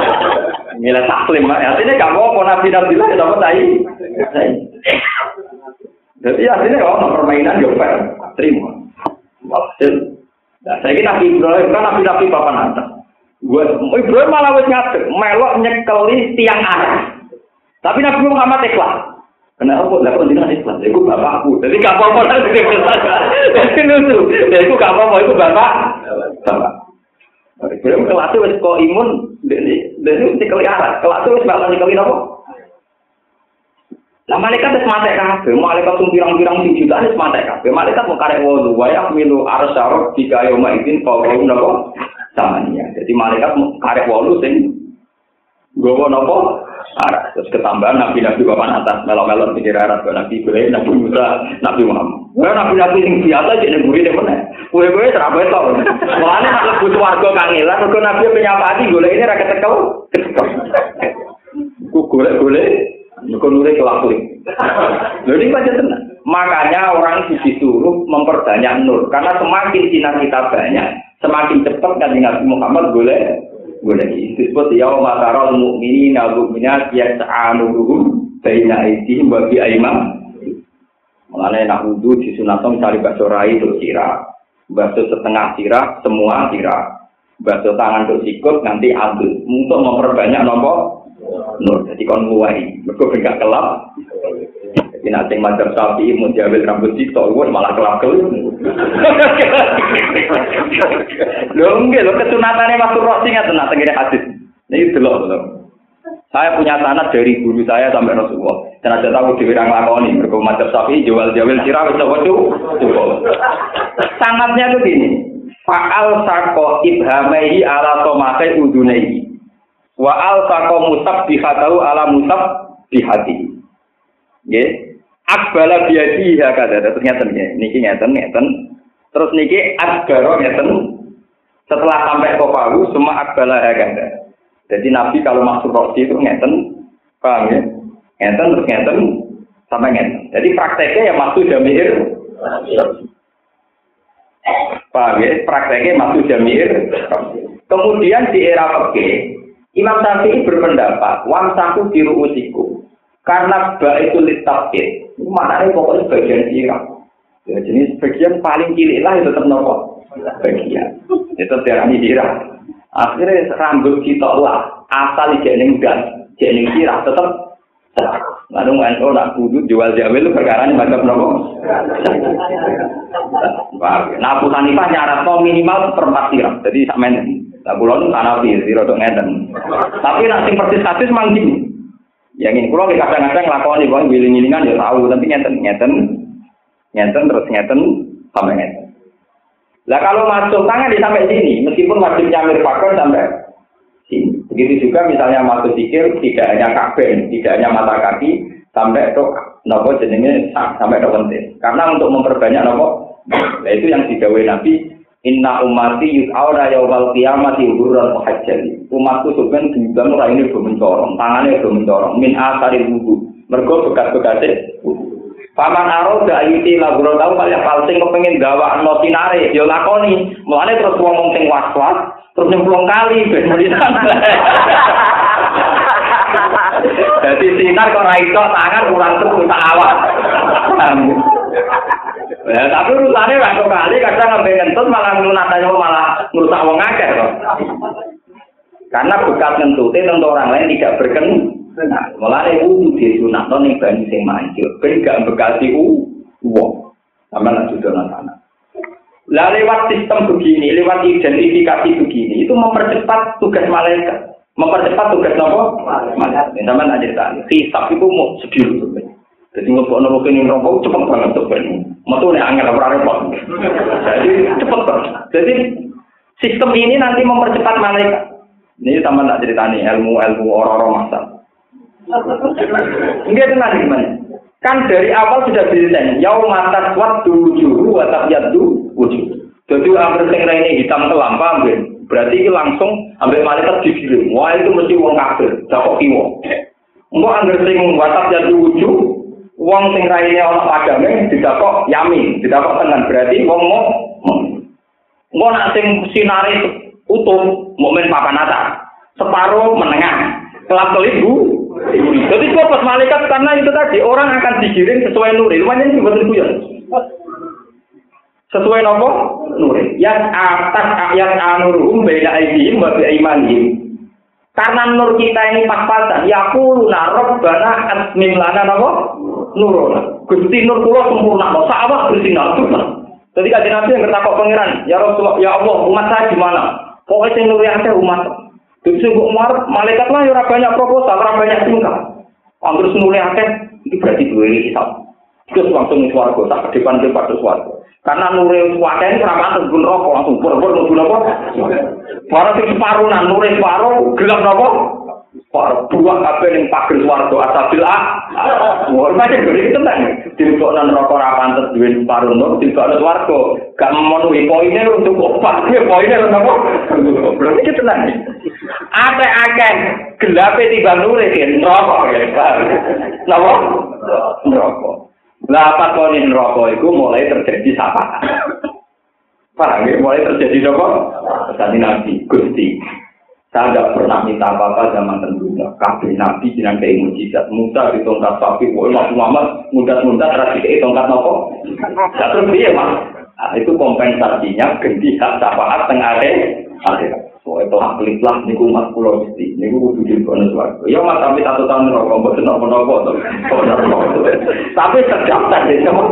Milah taklim. Artinya nggak mau nabi nabi lah dapat tai. Jadi artinya kalau permainan ya fair, terima. Walhasil, nah, saya kira Nabi Ibrahim kan Nabi Nabi atas. Gue Ibrahim malah wes ngadeg, melok nyekeli tiang arah. Tapi Nabi Muhammad ikhlas. Kenapa? Kok jenengan ikhlas? Iku bapakku. Jadi gak apa-apa lah jadi Jadi lucu. Ya iku gak apa-apa, iku bapak. Bapak. Ibrahim kelas wes kok imun, dari dari nyekeli arah. Kelas wes malah nyekeli apa? Nah malaikat wis mate kabeh, malaikat sing pirang-pirang sing jutaan wis mate kabeh. Malaikat mau karek wudu, wa milu arsyarab jika yauma idzin fawqahum napa? Samania. Jadi malaikat karek wudu sing gowo napa? Arah. Terus ketambahan nabi-nabi papan atas melo-melo pikir arah nabi Ibrahim, nabi Musa, nabi Muhammad. Wah nabi-nabi sing biasa jadi nemburi deh mana? Kue-kue terabai tau. Mulane nak lebut warga kangelan, mergo nabi penyapati golek ini ra ketekel. Ku golek-golek Mereka nulis kelakui. Jadi baca tenang. Makanya orang disuruh memperbanyak nur. Karena semakin sinar kita banyak, semakin cepat kan Nabi Muhammad boleh boleh disebut ya matarul mukminin nabu minat ya ta'anuruhum baina aidihim wa bi aimam Mengenai nak wudhu di sunatong cari bakso rai untuk sirah, bakso setengah sirah, semua sirah, bakso tangan untuk sikut nanti adul untuk memperbanyak nomor nur jadi kon nguwai mereka enggak kelap jadi nanti majar sapi mau diambil rambut itu malah kelap kelap lo enggak lo kesunatannya waktu roh singa tenang tegak hadis ini delok loh saya punya sanat dari guru saya sampai Rasulullah. Dan ada tahu di bidang lakoni. Mereka majar sapi, jual-jual sirah, bisa waduh, cukup. Sanatnya tuh gini. Fa'al sako ibhamaihi ala somate udunaihi. Wa al sako musab bihatahu ala musab bihati. Nggih. Akbala biadi ya kada terus ngeten nggih. Niki ngeten ngeten. Terus niki akbaro ngeten. Setelah sampai kofahu semua akbala ya kada. Jadi Nabi kalau masuk roksi itu ngeten, paham ya? Ngeten terus ngeten sampai ngeten. Jadi prakteknya ya masuk jamir. Paham ya? Prakteknya masuk jamir. Kemudian di era peke, Imam Syafi'i berpendapat, wamsaku biru usiku. Karena ba itu litafkir. Itu maknanya pokoknya bagian sirah. Ya, jadi bagian paling cilik lah itu tetap nopo. Bagian. Itu tiarani sirah. Akhirnya rambut kita lah. Asal jening dan jening sirah tetap Lalu NU nak kudu jual jawel itu perkara ini macam nopo. Nah, Abu Hanifah nyarat minimal seperempat sirah. Jadi sampean Lah kula nu Hanafi, sira tok ngeten. Tapi nek sing persis hadis mang gini. Yang ini kula kadang-kadang lakoni wong wiling-wilingan ya tahu, tapi ngeten ngeten ngeten terus ngeten sampai ngeten. Lah kalau masuk tangan di sampai sini, meskipun wajib nyamir sini. Begitu juga misalnya masuk sikir, tidak hanya kabel, tidak hanya mata kaki, sampai ke nopo jenenge sampai ke penting. Karena untuk memperbanyak nopo, nah itu yang digawe Nabi Inna umati yus'auna yawmal qiyamati hurran muhajjali. Umatku sebenarnya dibilang orang ini belum mencorong, tangannya belum mencorong. Min asari wudu. Mergo bekas-bekasnya Paman aro gak ayuti lagu tahu kalian palsing kepengen gawa no sinare, yo lakoni. Mulane terus ngomong sing was-was, terus nyemplung kali ben. Jadi sinar kok ra tangan kurang terus tak awak. Ya, tapi urusannya waktu kali kadang ngambil ngentut malah ngunatanya malah ngerusak wong akeh kok. Karena bekas ngentutnya tentu orang lain tidak berkenan. Nah, malah itu di sunat yang banyak yang mancil. Ben gak bekasi uang. Sama nak sudah sana. Lah lewat sistem begini, lewat identifikasi begini, itu mempercepat tugas malaikat. Mempercepat tugas apa? Malaikat. Sama nak cerita. Hisap itu mau sedih. Jadi nggak mau ini rokok cepet banget tuh kan. Metu nih angin apa repot. Jadi cepet banget. Jadi sistem ini nanti mempercepat malaikat. Ini sama tak ceritani ilmu ilmu orang-orang masa. Enggak tenang gimana? Kan dari awal sudah diritain. Yau mata kuat dulu juru, watap yadu wujud. Jadi hampir sing ini hitam kelam, paham Berarti ini langsung ambil malaikat digiring. Wah itu mesti uang kafir, dakok kiwo. Enggak anggar sing watap yadu wujud, Wong sing raine ana padame didakok yamin, didakok tenan berarti wong mau mau nak sing utuh mukmin papan atas, separuh menengah, kelap kelip bu. Jadi pas malaikat karena itu tadi orang akan digiring sesuai nuri. Lumayan sih ya. Sesuai nopo nuri. Yang atas yang anurum beda aidihim wa bi Karena nur kita ini pas-pasan, ya pulu narok bana asmim lana nopo nurona. Gusti nur kula sempurna, kok sawah bersinar tuh. Jadi kajian nabi yang bertakok pangeran, ya Rasulullah, ya Allah, umat saya gimana? Pokoknya sing nuri ada umat. Jadi sing umar, malaikat lah ya banyak proposal, ora banyak tingkah. Anggur nuri akeh, itu berarti dua ini. Terus langsung suarga, tak depan depan suarga. Karena nuri suarga ini atas gun rokok, langsung bor-bor nunggu nopo. Barang sing separuh, nah nuri separuh, gelap nopo. Para buah kabeh ning pager swarga asabil ah. Wong macam gede tenang. Dilebok nang neraka ora pantes duwe separuh nur, dilebok nang swarga. Gak memenuhi poinnya untuk opat. Ya poinnya untuk apa? Berarti kita tenang. Ada akeh gelape tiba ke neraka ya. Napa? Lah apa kok neraka iku mulai terjadi sapa? Paham ya? Mulai terjadi apa? Tadi Nabi Gusti. Saya tidak pernah minta apa-apa zaman tentunya. Kabeh Nabi jinan kayak mujizat. Musa di tongkat sapi. Wah, Mas Muhammad mudah-mudah terakhir di tongkat nopo. Gak terus dia mah. Nah, itu kompensasinya ganti hak syafaat tengah akhir. Soalnya telah pelit lah niku umat pulau mesti. Niku kudu di bonus suarga. Ya mas tapi satu tahun rokok. Mbak senok menoko. Tapi terdaftar di semua.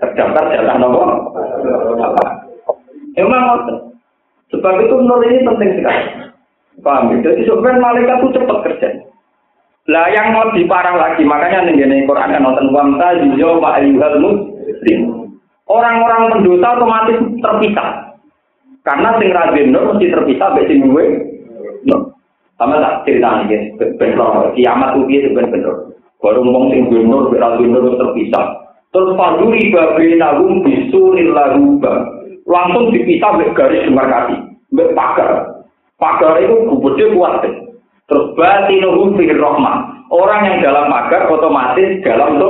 Terdaftar jatah nopo. Emang Sebab itu nol ini penting sekali. Paham ya? Jadi sebenarnya malaikat itu cepat kerja. Lah yang lebih parah lagi, makanya nih Quran kan nonton wamta yuyo wa ayyuhal muslim. Orang-orang pendosa otomatis terpisah. Karena sing rajin mesti terpisah mbek sing duwe. Sama tak cerita nih, bener kiamat tuh dia sebenarnya Baru ngomong sing duwe nur mbek rajin terpisah. Terus paduri babe nagum bisuril laruba. Langsung dipisah mbek garis demarkasi, mbek pagar. Pagar itu gede kuat. Terus batinuhu fir rahmah. Orang yang dalam pagar otomatis dalam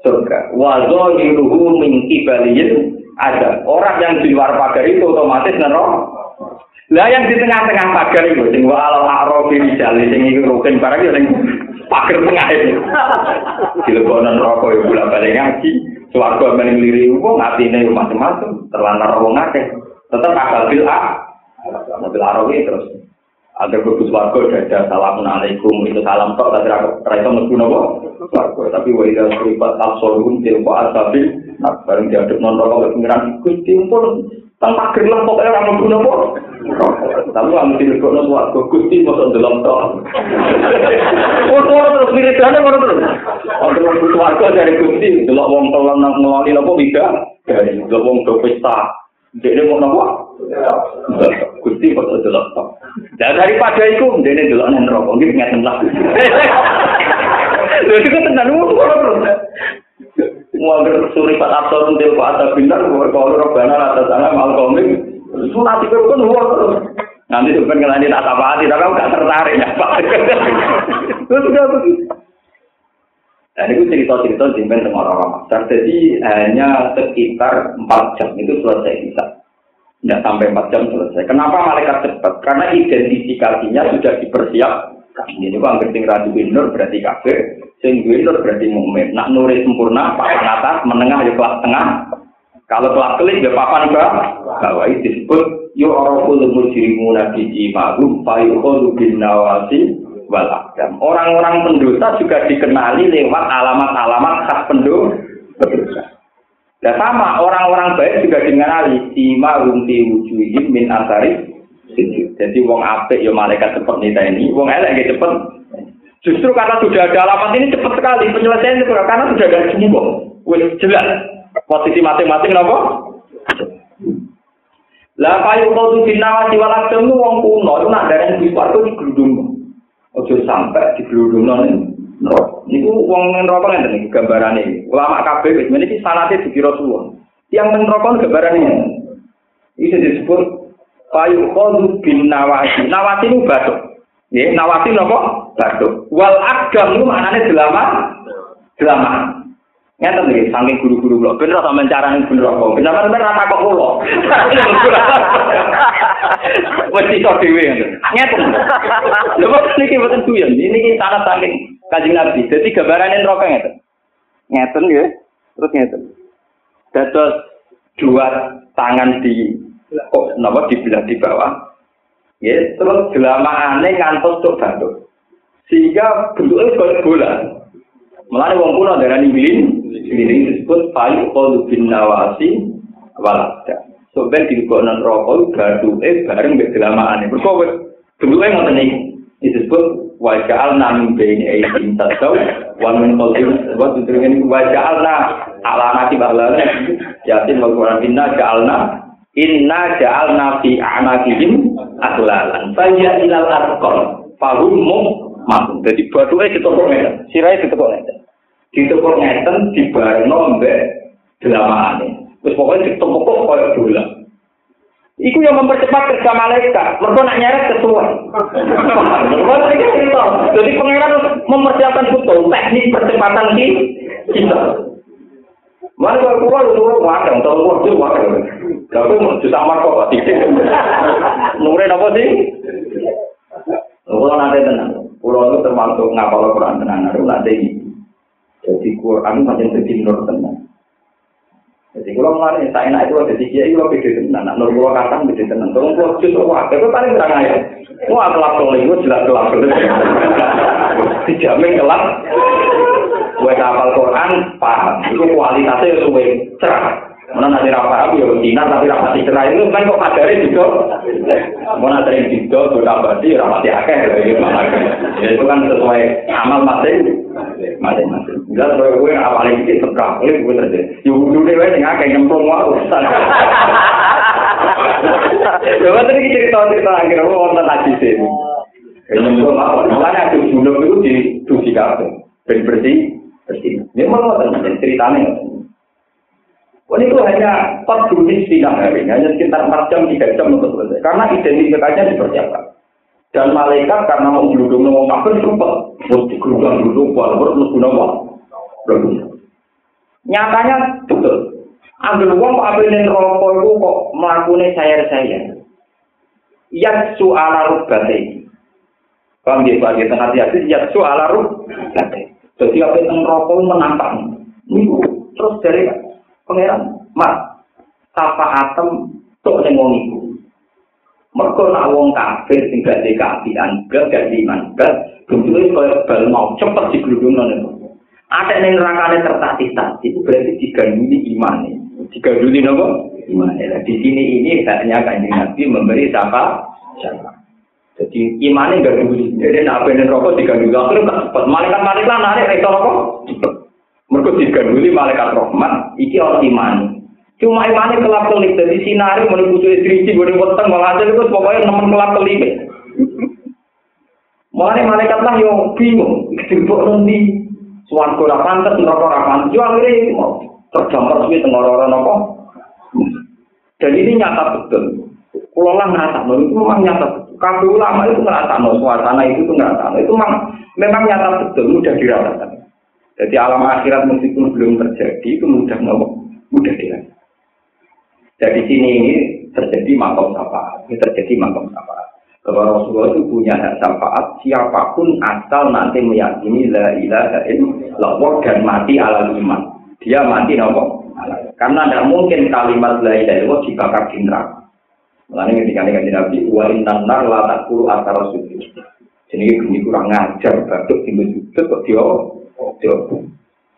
surga. Wa zahiruhu min kibaliyin ada. Orang yang di luar pagar itu otomatis nerok. Lah yang di tengah-tengah pagar itu sing wa al a'rafi rijal sing iku rukin barang yo sing pagar tengah itu. Dilebonan rokok yo bola balik ngaji. Swarga men ngliri wong atine yo macam-macam, terlantar wong akeh. Tetep akal bil a. Mobil arawi terus agar berbus warga ada salamun alaikum itu salam tok tapi rasa mlebu napa warga tapi wa idza suribat absaruhum tilqa asabil nah bareng diaduk non rokok pengiran? Gusti pun tang pager lah pokoke ora mlebu napa tapi ora mesti lekokno warga Gusti mosok ndelok tok. Ora terus wiridane ngono terus. Ora terus warga dari Gusti delok wong tolong nang ngeloni napa bida dari delok wong pesta Jadi mau nopo? Gusti kok delok tok. Dan daripada itu, dene delok nang neraka iki ngeten lah. Lha iku tenan ngono terus. Muagar suri pat absorun del pak ada binar, kalau robbana atas anak mal komik, sunat itu kan luar terus. Nanti tuh pengen tak apa hati, tapi aku gak tertarik ya pak. Terus udah begitu. Dan itu cerita-cerita jimen dengan orang Masar. Jadi hanya sekitar 4 jam itu selesai bisa. Tidak sampai 4 jam selesai. Kenapa malaikat cepat? Karena identifikasinya sudah dipersiap. Ini juga hampir sing nur berarti kafir, sing nur berarti mukmin. Nak nuri sempurna, papan atas, menengah ya kelas tengah. Kalau kelas kelik ya papan bawah. Bawah itu disebut yu'raful mujrimuna bi imahum fayukhulu bin nawasi wal akdam. Orang-orang pendosa juga dikenali lewat alamat-alamat khas pendosa. Dan sama orang-orang baik juga dikenali sima rumti wujuhim min asari Jadi wong apik ya malaikat seperti ini, wong elek ya cepet. Justru karena sudah ada alamat ini cepat sekali penyelesaian itu karena sudah ada semua. Wih, jelas posisi masing-masing nopo. Lah payu kau tuh nawati walak temu wong kuno itu nak dari di suatu di gerudung. Ojo sampai di geludung non Niku wong neraka ngene iki gambarane. Ulama kabeh wis meniki sanate dikira suwun. Yang neraka gambarane. Iki disebut payu khadu bin nawasi. Nawasi itu batuk. Nggih, nawasi napa? Batuk. Wal agam itu maknane delama. Delama. Ngeten iki saking guru-guru kula. Ben ora sampean carane bener kok. Kenapa sampean ora takok kula? Wes iso dhewe ngeten. Lha kok niki mboten tuyan. Niki sangat saking Kanjeng Nabi. Dadi gambarane neraka ngeten. Ngeten nggih. Terus ngeten. Dados dua tangan di oh, napa di belah di bawah. Ya, terus gelamaane ngantos tok batuk. Sehingga bentuknya kayak bola. Mulane wong kuno darani bilin, ini disebut payu kolu bin nawasi walada. So ben di konon rokok gadu eh bareng mbek gelamaane. Mergo bentuke ngoten iki. Disebut waja'al namin baini aidin tasau wa min qalbin wa tudringin waja'alna ala nati bahlana yasin wal qur'an inna ja'alna inna ja'alna fi a'naqihim aglalan fa ya ilal arqal fahum mum Jadi batuke ditokok ngeten, sirahe ditokok ngeten. Ditekuk ngeten dibarno mbek delamane. Wis pokoke ditekuk koyo bola. Iku yang mempercepat kerja malaikat. Mereka nak nyeret sesuai. Jadi pengiran mempersiapkan betul teknik percepatan di kita. Mana kalau keluar itu wadang, kalau keluar itu wadang. Tapi mau juta marco pak tidak. Apa sih? Kalau nanti tenang, pulau itu termasuk ngapal Quran tenang. Nanti Jadi Quran macam jadi nur tenang. Jadi kalau mulai saya enak itu jadi kiai itu beda tenang. Nak nur pulau kata beda tenang. Tolong pulau justru wah, itu paling terang aja. Wah kelap kalau itu jelas kelap. Dijamin kelap. Gue kapal Quran paham. Itu kualitasnya suwe cerah. Mana nanti rapat aku ya Cina tapi rapati cerai itu kan kok kadari juga. Mana sering juga sudah berarti rapati akeh ya itu kan sesuai amal masing masing-masing. Jelas kalau gue apalagi sedikit Kafir gue terjadi. Yo dulu deh sing akeh nyemplung wae. Coba tadi cerita cerita akhirnya wonten lagi sih. Nyemplung aku dulu itu di cuci kafe. Bersih bersih. Memang wonten ceritanya. Oh, itu hanya 4 menit sidang hari, hanya sekitar 4 jam, 3 jam untuk selesai. Karena identifikasinya dipersiapkan. Dan malaikat karena mau geludung mau kafir cepat. Terus digeludung geludung buat terus guna apa? Nyatanya betul. Ambil uang Pak Abin rokok itu kok melakukan sayar-sayar. Yatsu ala rubbati. Paham dia bagi tengah hati yatsu ala rubbati. Jadi apa yang rokok menantang. Terus dari pangeran, mak, apa atem tok wong iku. Mergo nak wong kafir sing gak di kafiran, gak gak di iman, gak bentuke koyo bal mau cepet digludungno niku. Ada ning nerakane tertatih-tatih, itu berarti diganduli imane. Diganduli napa? Imane. Nah, di sini ini hanya kanjeng Nabi memberi siapa? Siapa? Jadi imane gak diganduli. Jadi nak ben rokok diganduli akhirnya gak cepet. Malaikat-malaikat narik iso rokok cepet. Mergo diganduli malaikat rahmat, iki orang iman. Cuma imane kelap kelip dari sinari menunggu cuy istri boleh weteng malah itu pokoknya nemen kelap kelip. Mulane malaikat lah yang bingung, dijebuk nanti suwargo ora pantes, neraka ora pantes. Yo akhire tergambar suwi teng ora-ora napa. Dan ini nyata betul. Kulo lah ngerasa, itu memang nyata betul. Kabeh ulama itu ngerasa, suasana itu tuh ngerasa. Itu memang, memang nyata betul, mudah dirasakan. Jadi alam akhirat meskipun belum terjadi itu mudah mudah dirasakan. Jadi sini ini terjadi makom syafaat, ini terjadi makom syafaat. Bahwa Rasulullah itu punya hak syafaat, siapa pun asal nanti meyakini la ilaha illallah dan mati ala iman. Dia mati nopo. Karena tidak mungkin kalimat la ilaha illallah dibakar di neraka. Mulanya ketika ini Nabi, wa intan nar la takulu akar Jadi ini kurang ngajar, batuk tinggal sudut kok dia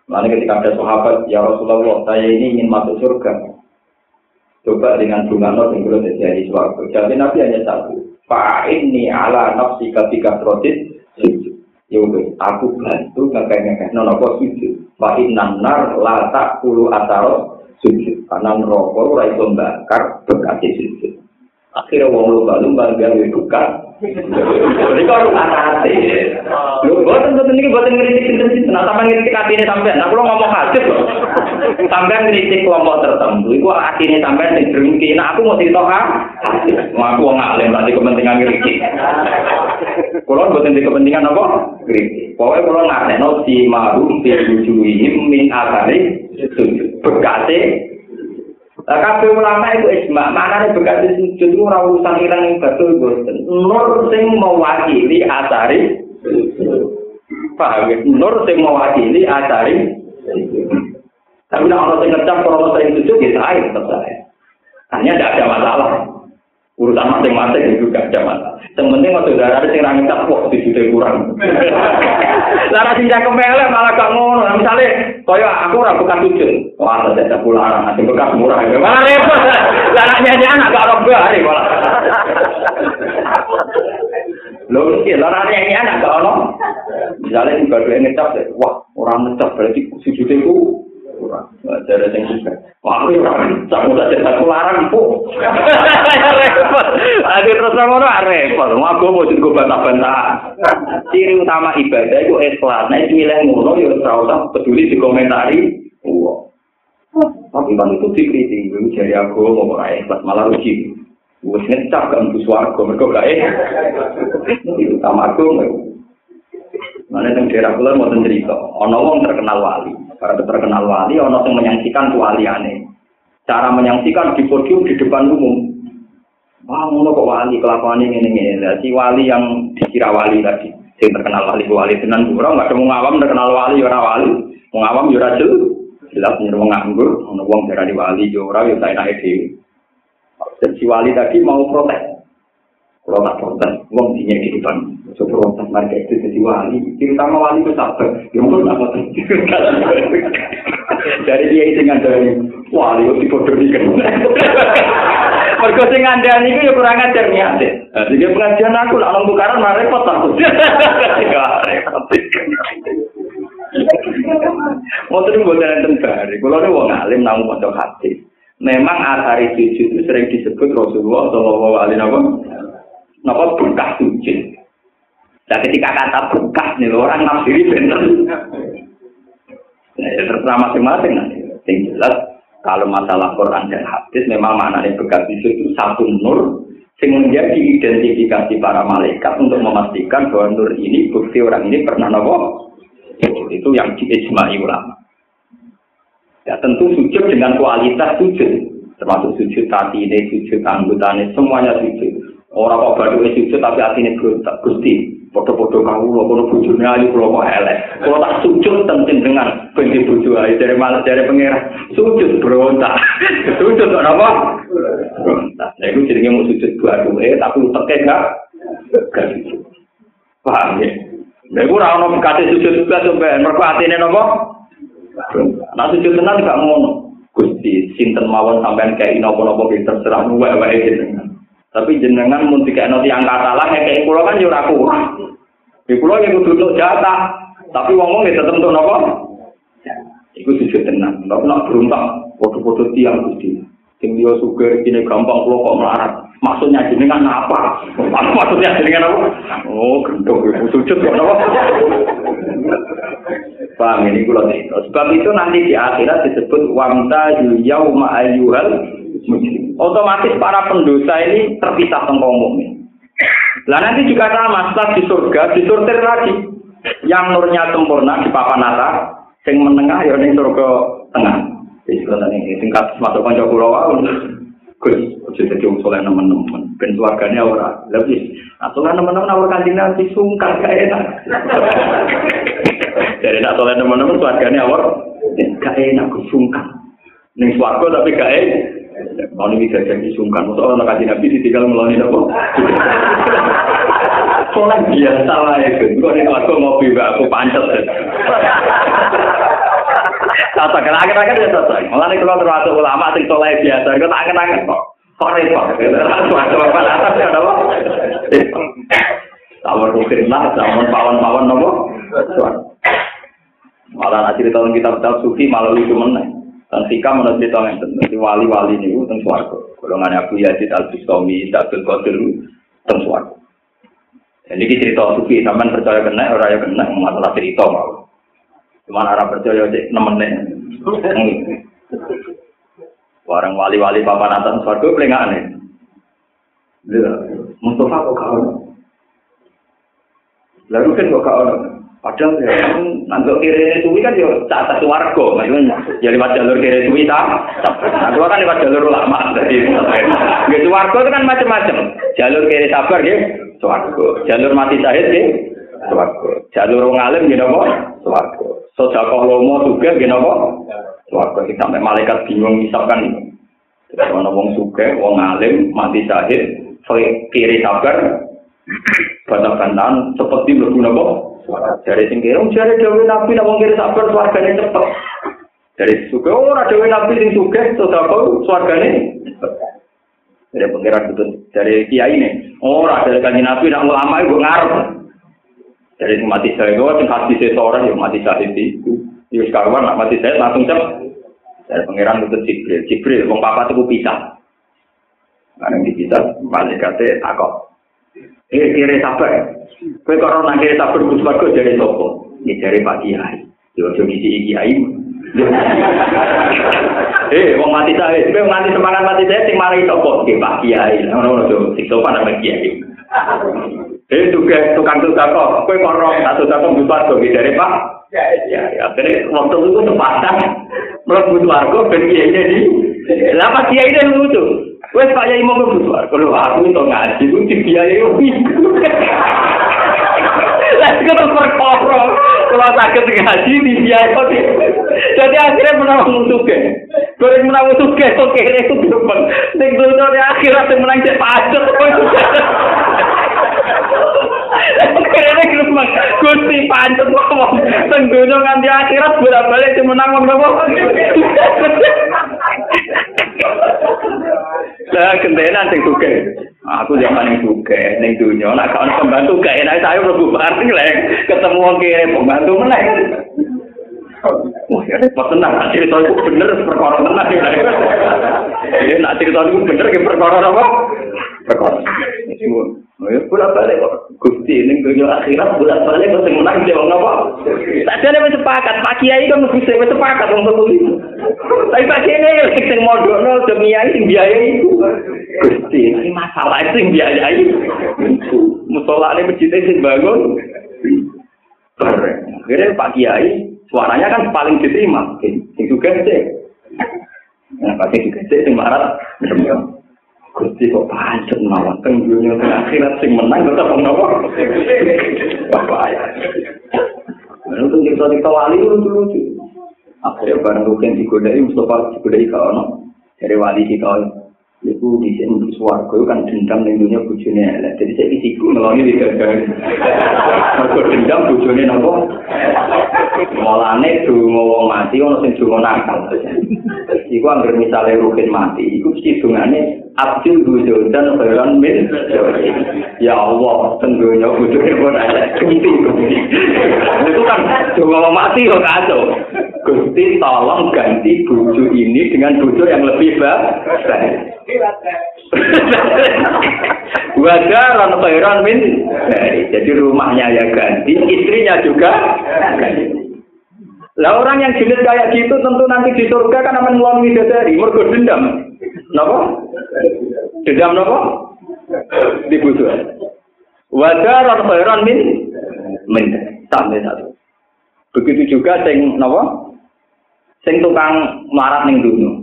Lalu ketika ada sahabat, ya Rasulullah, saya ini ingin masuk surga. coba dengan sungan not yang berada di. Jadi Nabi hanya satu. Fa inni ala nafsi ketika protes Ya udah, aku bantu ngekai ngekai non apa sujud. Pak Inam Nar la taqulu atau sujud. Karena ora iso pembakar berkati sujud. Akhirnya wong lumba-lumba gawe duka Jadi kok harus hati. Lu buatan tentu ini buatan ngeritik sinten Nah sampai ngeritik hati ini sampai. Nah kalau ngomong hadis loh. Sampai ngeritik kelompok tertentu. Itu hati ini sampai yang berhenti. Nah aku mau cerita ah. Mau aku ngalim berarti kepentingan ngeritik. Kalau buatan di kepentingan apa? Ngeritik. Pokoknya kalau ngasih no si marum si bujuhim min asari bekate Lah kabeh ulama itu ijma, maknane bekas sujud itu ora urusan ireng ing betul boten. Nur sing mewakili asari Paham ya? Nur sing mewakili asari Tapi nak orang sing ngecap sering sujud ya saya tetap saya. Hanya tidak ada masalah. Urusan masing-masing itu tidak ada masalah. Yang penting waktu darah ada yang ngecap kok di sudut kurang. Lara sing cakep elek malah gak ngono. Nah, misale kaya aku ora bukan sujud. Wah, ada tak larang, nanti bekas murah. Malah repot. Lara nyanyi anak gak ora bari malah. Lho iki lara nyanyi anak gak ono. Misale sing badhe ngecap, wah, orang ngecap berarti sujud ku kurang. Ada yang juga. Wah, aku orang tak udah jadi aku larang bu. Repot. Aduh terus ngono repot. Aku mau jadi gue bantah-bantah. Ciri utama ibadah itu ikhlas. Nah, nilai ngono ya ora usah peduli di komentari. Wah. Tapi kan itu dikritik, gue jadi aku mau ora ikhlas malah rugi. Gue ngecap ke empus warga, mereka gak Itu utama aku. Mana yang daerah kula mau cerita, ono wong terkenal wali. Para terkenal wali, ono yang menyaksikan aneh. Cara menyaksikan di podium di depan umum. Wah, ngono kok wali kelakuan ini ini Si wali yang dikira wali tadi, yang terkenal wali wali tenan ora nggak mau ngawam terkenal wali ora wali, ngawam yo ora jelas nyuruh nganggur, ono wong darani wali yo ora yo saenake dhewe. Dan si wali tadi mau protes. Kalau tak protes, uang dinya di depan. So protes mereka itu jadi wali. Terutama wali itu sabar. Yang pun tak protes. Dari dia itu ngandani, wali itu dibodoh kan. Mereka sing ngandani itu ya kurang ajar niatnya. Jadi pengajian aku lah orang tukaran malah repot aku. Repot. Mau terus buat enten bari. Kalau ada wong alim namun mau hadis. Memang asari sujud itu sering disebut Rasulullah Shallallahu Alaihi Wasallam. Napa berkah sujud. Dan ketika kata berkah nih orang nafsiri bener. Nah, ya terserah masing-masing nanti. Yang jelas kalau masalah Quran dan hadis memang maknanya berkah itu satu nur yang menjadi identifikasi para malaikat untuk memastikan bahwa nur ini bukti orang ini pernah nopo itu yang diijmai ulama. Ya tentu sujud dengan kualitas sujud, termasuk sujud hati ini, sujud anggotanya, semuanya sujud. Orang kok baru sujud tapi hati ini berontak, gusti. Foto-foto kamu, kono bujurnya ayu, kalau kok elek. Kalau tak sujud tentu dengan benci bujuk ayu dari malas dari pengira. Sujud berontak, sujud kok apa? Berontak. Nah itu jadinya mau sujud dua dua, tapi enggak, enggak sujud. Paham ya? Iku ora ono kate sujud juga sampean, mergo atine napa? Nah sujud tenan gak ngono. Gusti, sinten mawon sampean kayak napa-napa ki terserah wae-wae jenengan. Tapi jenengan mun dikekno tiyang katalah kayak kula kan yo ora kurang. Di kula yang kudu untuk jatah, tapi wong-wong ya tetep untuk napa? Iku sujud tenan. Nek nak beruntak, foto-foto tiang Gusti. Sing dia suka ini gampang kula kok melarat. Maksudnya jenengan apa? Maksudnya jenengan apa? Oh, gendong ibu sujud kok apa? Paham ini itu. Sebab itu nanti di akhirat disebut wamta yauma ayyuhal. Otomatis para pendosa ini terpisah tentang umum. Lah nanti juga sama setelah di surga disortir lagi. Yang nurnya sempurna di papan atas, yang menengah ya ning surga tengah. Jadi kalau ini tingkat masuk kanca kula wae Gus, ojo dadi wong saleh nemen-nemen. Ben keluargane ora. Lebih. Nah, saleh nemen-nemen awal kanjeng Nabi sungkan gak enak. Jadi nak saleh nemen-nemen keluargane awal gak enak sungkan. Ning swarga tapi gak enak. Mau ini bisa jadi sungkan. Masa orang kanjeng Nabi ditinggal meloni apa? Soalnya biasa lah itu. Kau nih aku ngopi aku pancet. Tata kan akhir-akhir ya tata. Malah nih kalau termasuk ulama sing soleh biasa, itu tak angen-angen kok. Kok repot? Termasuk apa atas ya apa? Tawar mungkin lah, zaman pawan-pawan nopo. Malah nak cerita tentang kitab-kitab sufi malah lucu meneng. Dan Sika menurut cerita yang tentang wali-wali ini tentang suarga. Golongan Abu Yazid Al-Bustami, Abdul Qadir tentang suarga. Jadi cerita sufi, sampai percaya kena, orang yang kena, masalah cerita mau. Cuma arah percaya cek nemenin. Warang wali-wali papan atas suarga paling aneh. Mustafa kok kau? Lalu kan kok kau? Padahal ya, nanggok kiri suwi kan ya atas warga, maksudnya ya lewat jalur kiri suwi tak. Aku kan lewat jalur lama jadi. Gitu warga itu kan macam-macam. Jalur kiri sabar gitu, warga. Jalur mati syahid gitu, warga. Jalur ngalim gitu apa? Warga. Sodakoh lomo juga gitu apa? Warga. Sampai malaikat bingung misalkan. Kalau wong suge, wong alim, mati syahid, kiri sabar, bantah-bantahan, seperti berguna kok. Dari sing kira, dari Dewi Nabi, nak kiri sabar, suarganya cepet. Dari suge, oh, ada Dewi Nabi sing suge, sodako, suarganya Dari pengiran betul, dari kiai ini. Oh, ada kanji Nabi, nak ulama itu ngarep. Dari mati saya, oh, sing hati saya seorang, ya mati saya itu. Yus karuan, nak mati saya, langsung cepet. Dari pengiran betul Jibril, Jibril, wong papa itu pisah. Karena dipisah, malaikatnya takut. Eh, kiri sabar. Kowe kok ora kiri sabar Gus Bagus dari sapa? Ya dari Pak Kiai. Yo aja ngisi Kiai. Eh, wong mati sae, kowe nganti semangat mati sae sing mari sapa? Ki Pak Kiai. Ngono ngono sing sopan nama Kiai. Eh, juga tukang tukang kok, kowe kok ora satu satu Gus Bagus dari Pak Ya, ya, akhirnya waktu itu tempatan melebut warga ben kiai jadi. Lah Pak Kiai itu lucu. Wes Pak Yai mau mlebu kalau aku itu ngaji ku dibiayai iku. Lah kok perkara kalau sakit ngaji kok. Jadi akhirnya menang musuke. Goreng menang musuke kok kere itu depan. Ning dunia akhirat menang cek kok. Kene geremeng Gusti pancet ngomong teng nganti akhirat bolak-balik menang wong nopo. Lah kentenan sing suke. Aku zaman ning suke ning dunya nek ana pembantu gak enak saya mlebu bareng ketemu wong kere pembantu meneh. Wah, ya repot tenang. Cerita itu bener, perkara tenang. Ya, nak cerita itu bener, ke perkara apa? Perkara. Ya, bolak balik kok. Gusti ini dunia akhirat bolak balik kok yang menang dia ngapa? Tadi ada sepakat, Pak Kiai kan mesti saya sepakat itu. Tapi Pak Kiai ini yang modal nol demi yang biaya itu. Gusti ini masalah itu yang biayai. Musola ini masjidnya sih bangun. Keren. Akhirnya Pak Kiai suaranya kan paling diterima. Yang juga sih. Nah, pasti juga sih yang marah. Gusti kok pancet mawon teng dunia akhirat sing menang tetep menawa. Bapak ya. Lalu tuh kita kita wali lucu lucu. Akhirnya barang rugen digodai Mustafa digodai kau no. Dari wali kita Iku di sini suarga itu kan dendam di dunia bujurnya elek. Jadi saya isiku ngeloni di gagal. Aku dendam bujurnya nopo. Mulane dungo wong mati ono sing dungo nakal. Iku anggere misale rugen mati, iku mesti dungane Abdul Bujodan Khairan min Ya Allah, tentunya bujurnya pun elek. Itu kan dungo wong mati kok kacau. Gusti tolong ganti buju ini dengan buju yang lebih baik. Wajaran khairan min Jadi rumahnya ya ganti, istrinya juga Lah orang yang julid kayak gitu tentu nanti di surga kan akan melalui dari mergo dendam. Napa? Dendam napa? Dibutuh. Wajaran khairan min min sampai satu. Begitu juga sing napa? Sing tukang marat ning dunia.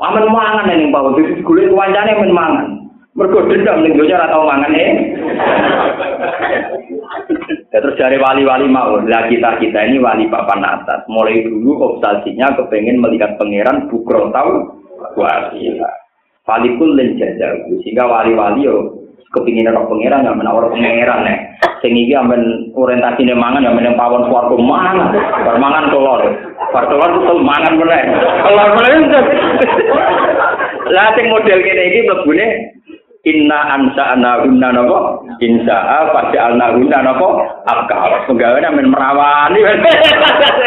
Aman mangan ning bawah itu digolek wancane men mangan. Mergo dendam ning donya ora tau mangan eh. Ya terus dari wali-wali mau, lah kita kita ini wali papan atas. Mulai dulu obsesinya kepengen melihat pangeran bukro tahu wasila. Falikul dan jajaku sehingga wali-wali yo kepingin roh pangeran yang menawar pangeran nih. Sing iki amben orientasine mangan yang meneng pawon swarga mangan. Bar mangan telur. Bar telur tuh mangan meneh. Telur meneh. Lah sing model kene iki mlebune Inna ansa ana hunna napa? Insa pada alna hunna napa? Abka. Penggawean men merawani.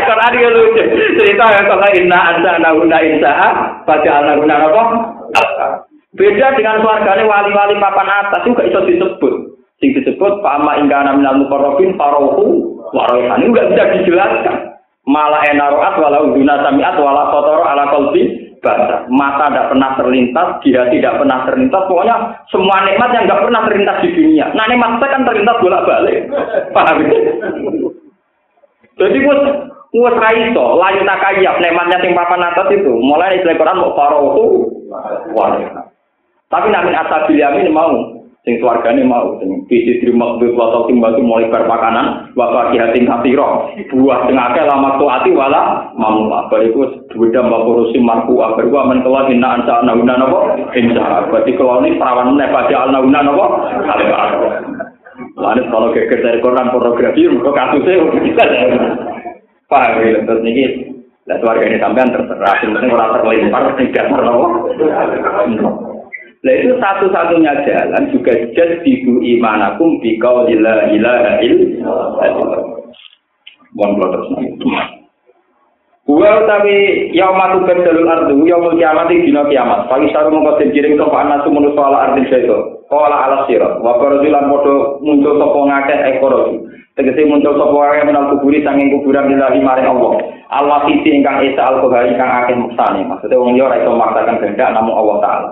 Quran iki lucu. Cerita ya kok inna ansa ana hunna insa pada alna hunna napa? Beda dengan keluarganya wali-wali papan atas juga iso disebut. Sing disebut fama ingkana minal mukarrabin farohu warohan. Ini enggak bisa dijelaskan. Malah enaroat walau duna samiat wala kotoro ala kolbi basah. Mata tidak pernah terlintas, dia tidak pernah terlintas. Pokoknya semua nikmat yang nggak pernah terlintas di dunia. Nah nikmat saya kan terlintas bolak-balik. Paham? Jadi gue gue raiso, layu takayap, nikmatnya sing papan atas itu. Mulai istilah Quran mau farohu. Tapi namin asabil yamin mau, sing swargane mau, sing bisi terima duit wasal timbal mulai berpakanan, wafa kihatin kasiro, buah tengah ke lama ati wala mamu apa itu beda mbak urusi marku apa itu aman keluar hina ansa nauna nopo, insya berarti kalau ini perawan nih pada al nauna nopo, Lalu kalau geger dari koran pornografi, kok kasusnya bisa Paham ya, terus ini, lah keluarga ini sampean terserah, penting orang terlempar, tidak terlalu. Nah itu satu-satunya jalan juga jadiku imanakum bikau ila ilaha illallah. Mohon terus Wa utawi yaumatu badalul ardu yaumul kiamat dina kiamat. Pagi saru mongko den kirim sapa anasu manusa ala ardi sedo. Qala ala sira wa qarjulan padha muncul sapa ngakeh ekoroju. Tegese muncul sapa wae menal kuburi sanging kuburan lillahi maring Allah. Allah sisi ingkang esa al-kohari ingkang akeh maksane. Maksudnya wong liya ora iso maksakan kehendak namung Allah taala.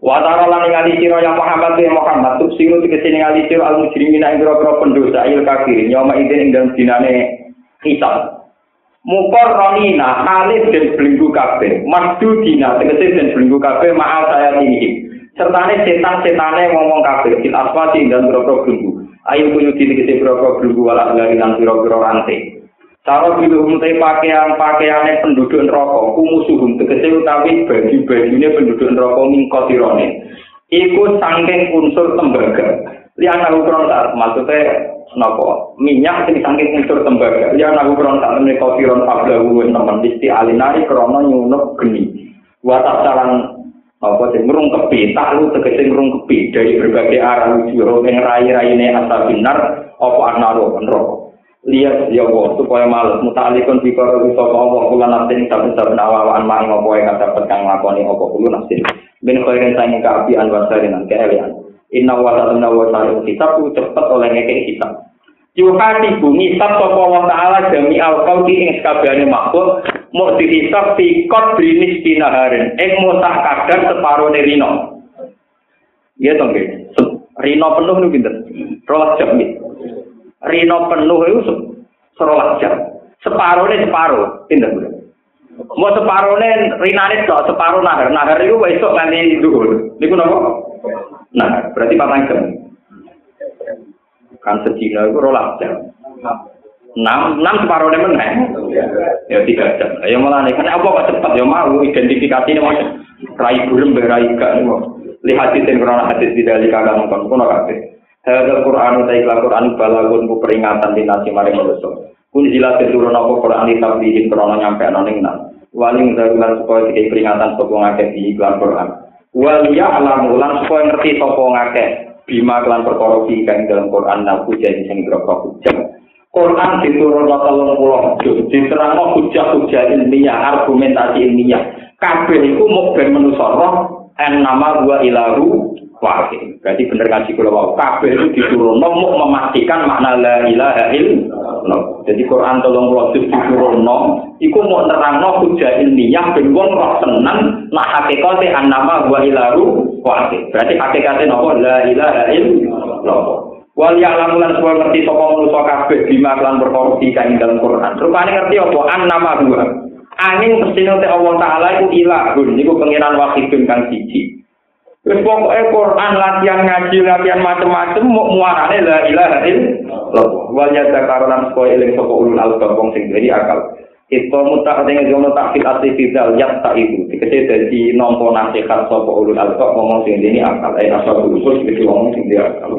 Wa ta'ala lan ngali sira ya Muhammad ya Muhammad tub sira tegese ngali sira al mujrimina ing pira pendosa il kafirin ya ma ide ing dalem dinane hisab. Mukor ronina halif dan belenggu kabeh, masdu dina tegese dan belenggu kabeh ma'al saya tinggi. Sertane setan-setane ngomong kabeh fil aswati dan pira-pira belenggu. Ayo kuyu tegese pira-pira belenggu wala lan pira-pira rantai. Cara bilu umutai pakaian pakaiannya penduduk neraka, kumusuhum tegese utawi baju bajunya penduduk neraka mingkotirone. Iku sangking unsur tembaga. Liana ukron tak maksudnya nopo minyak sing sangking unsur tembaga. Liana ukron tak temen kotiron pablahu temen isti alinari krono nyunuk geni. Watak salan apa sing ngrungkepi, tak lu tegese ngrungkepi dari berbagai arah lucu ing rai-raine asabinar apa anaro neraka. Lihat ya Allah supaya males. Mutalikun bikara bisa Allah kula nafsin saben saben awaan mang apa yang dapat kang lakoni apa kula nafsin. Min khairin sangi kaapian wa sarinan keelian inna wa ta'ala wa ta'ala kitab cepet oleh ngekek kitab. Yuhati bumi sab sapa wa ta'ala jami al qalbi ing sakabehane makhluk mau dihisab fi qadrinis dinaharin ing mutah kadar separo rino Iya toh Rino penuh nih pinter. Rolas jam nih. Rino penuh itu serolas jam. Separuh nih separuh. Pinter Mau separuh nih Rina nih kok separuh nahar. Nahar itu besok nanti dulu. Ini pun apa? Nah, berarti patang jam. Kan sejina itu rolas jam. Enam, enam separuh nih mana? Ya tiga jam. Ya malah nih, karena apa kok cepat ya mau identifikasi ini mau rai burem berai gak nih li hadis yang kurang hadis di dari kagak mungkin kuno kafe. Hadal Quran utai iklan Quran balagun ku peringatan di nasi maring manusia. Kun jelas turun apa Quran di tablihin krono nyampe anoning nan. Waling darulan supaya dikai peringatan sopo ngake di iklan Quran. Walia alam ulan supaya ngerti sopo ngake bima kelan perkara kang dalam Quran nang jadi sing groko hujah. Quran diturun telung pulau juz, diterangno hujah-hujah ilmiah, argumentasi ilmiah. Kabeh iku mau ben manusa roh en nama gua ilahu wahid. Berarti bener ngaji kula wau kabeh itu diturunno mau memastikan makna la ilaha illallah. Jadi Quran 30 juz diturunno iku mau nerangno hujah ilmiah ben wong roh tenan nak hakikate an nama gua ilahu wahid. Berarti hakikate napa la ilaha illallah. Wal ya'lamu lan semua ngerti sapa manusa kabeh bima lan perkara kang dalam Quran. Rupane ngerti apa an nama gua angin mesti Allah Ta'ala itu ilahun, itu pengiran wahidun kang siji. Wong e Quran latihan ngaji latihan macam-macam mau muarane la ilaha illallah. Wajah takaran sapa eling sapa ulul albab wong sing jadi akal. Iku muta dengan jono takfit ati fidal yang tak ibu. Kita jadi nompo nasihat sopo ulun alkohol ngomong sini ini akal. Eh asal bulu pun itu sing sini akal.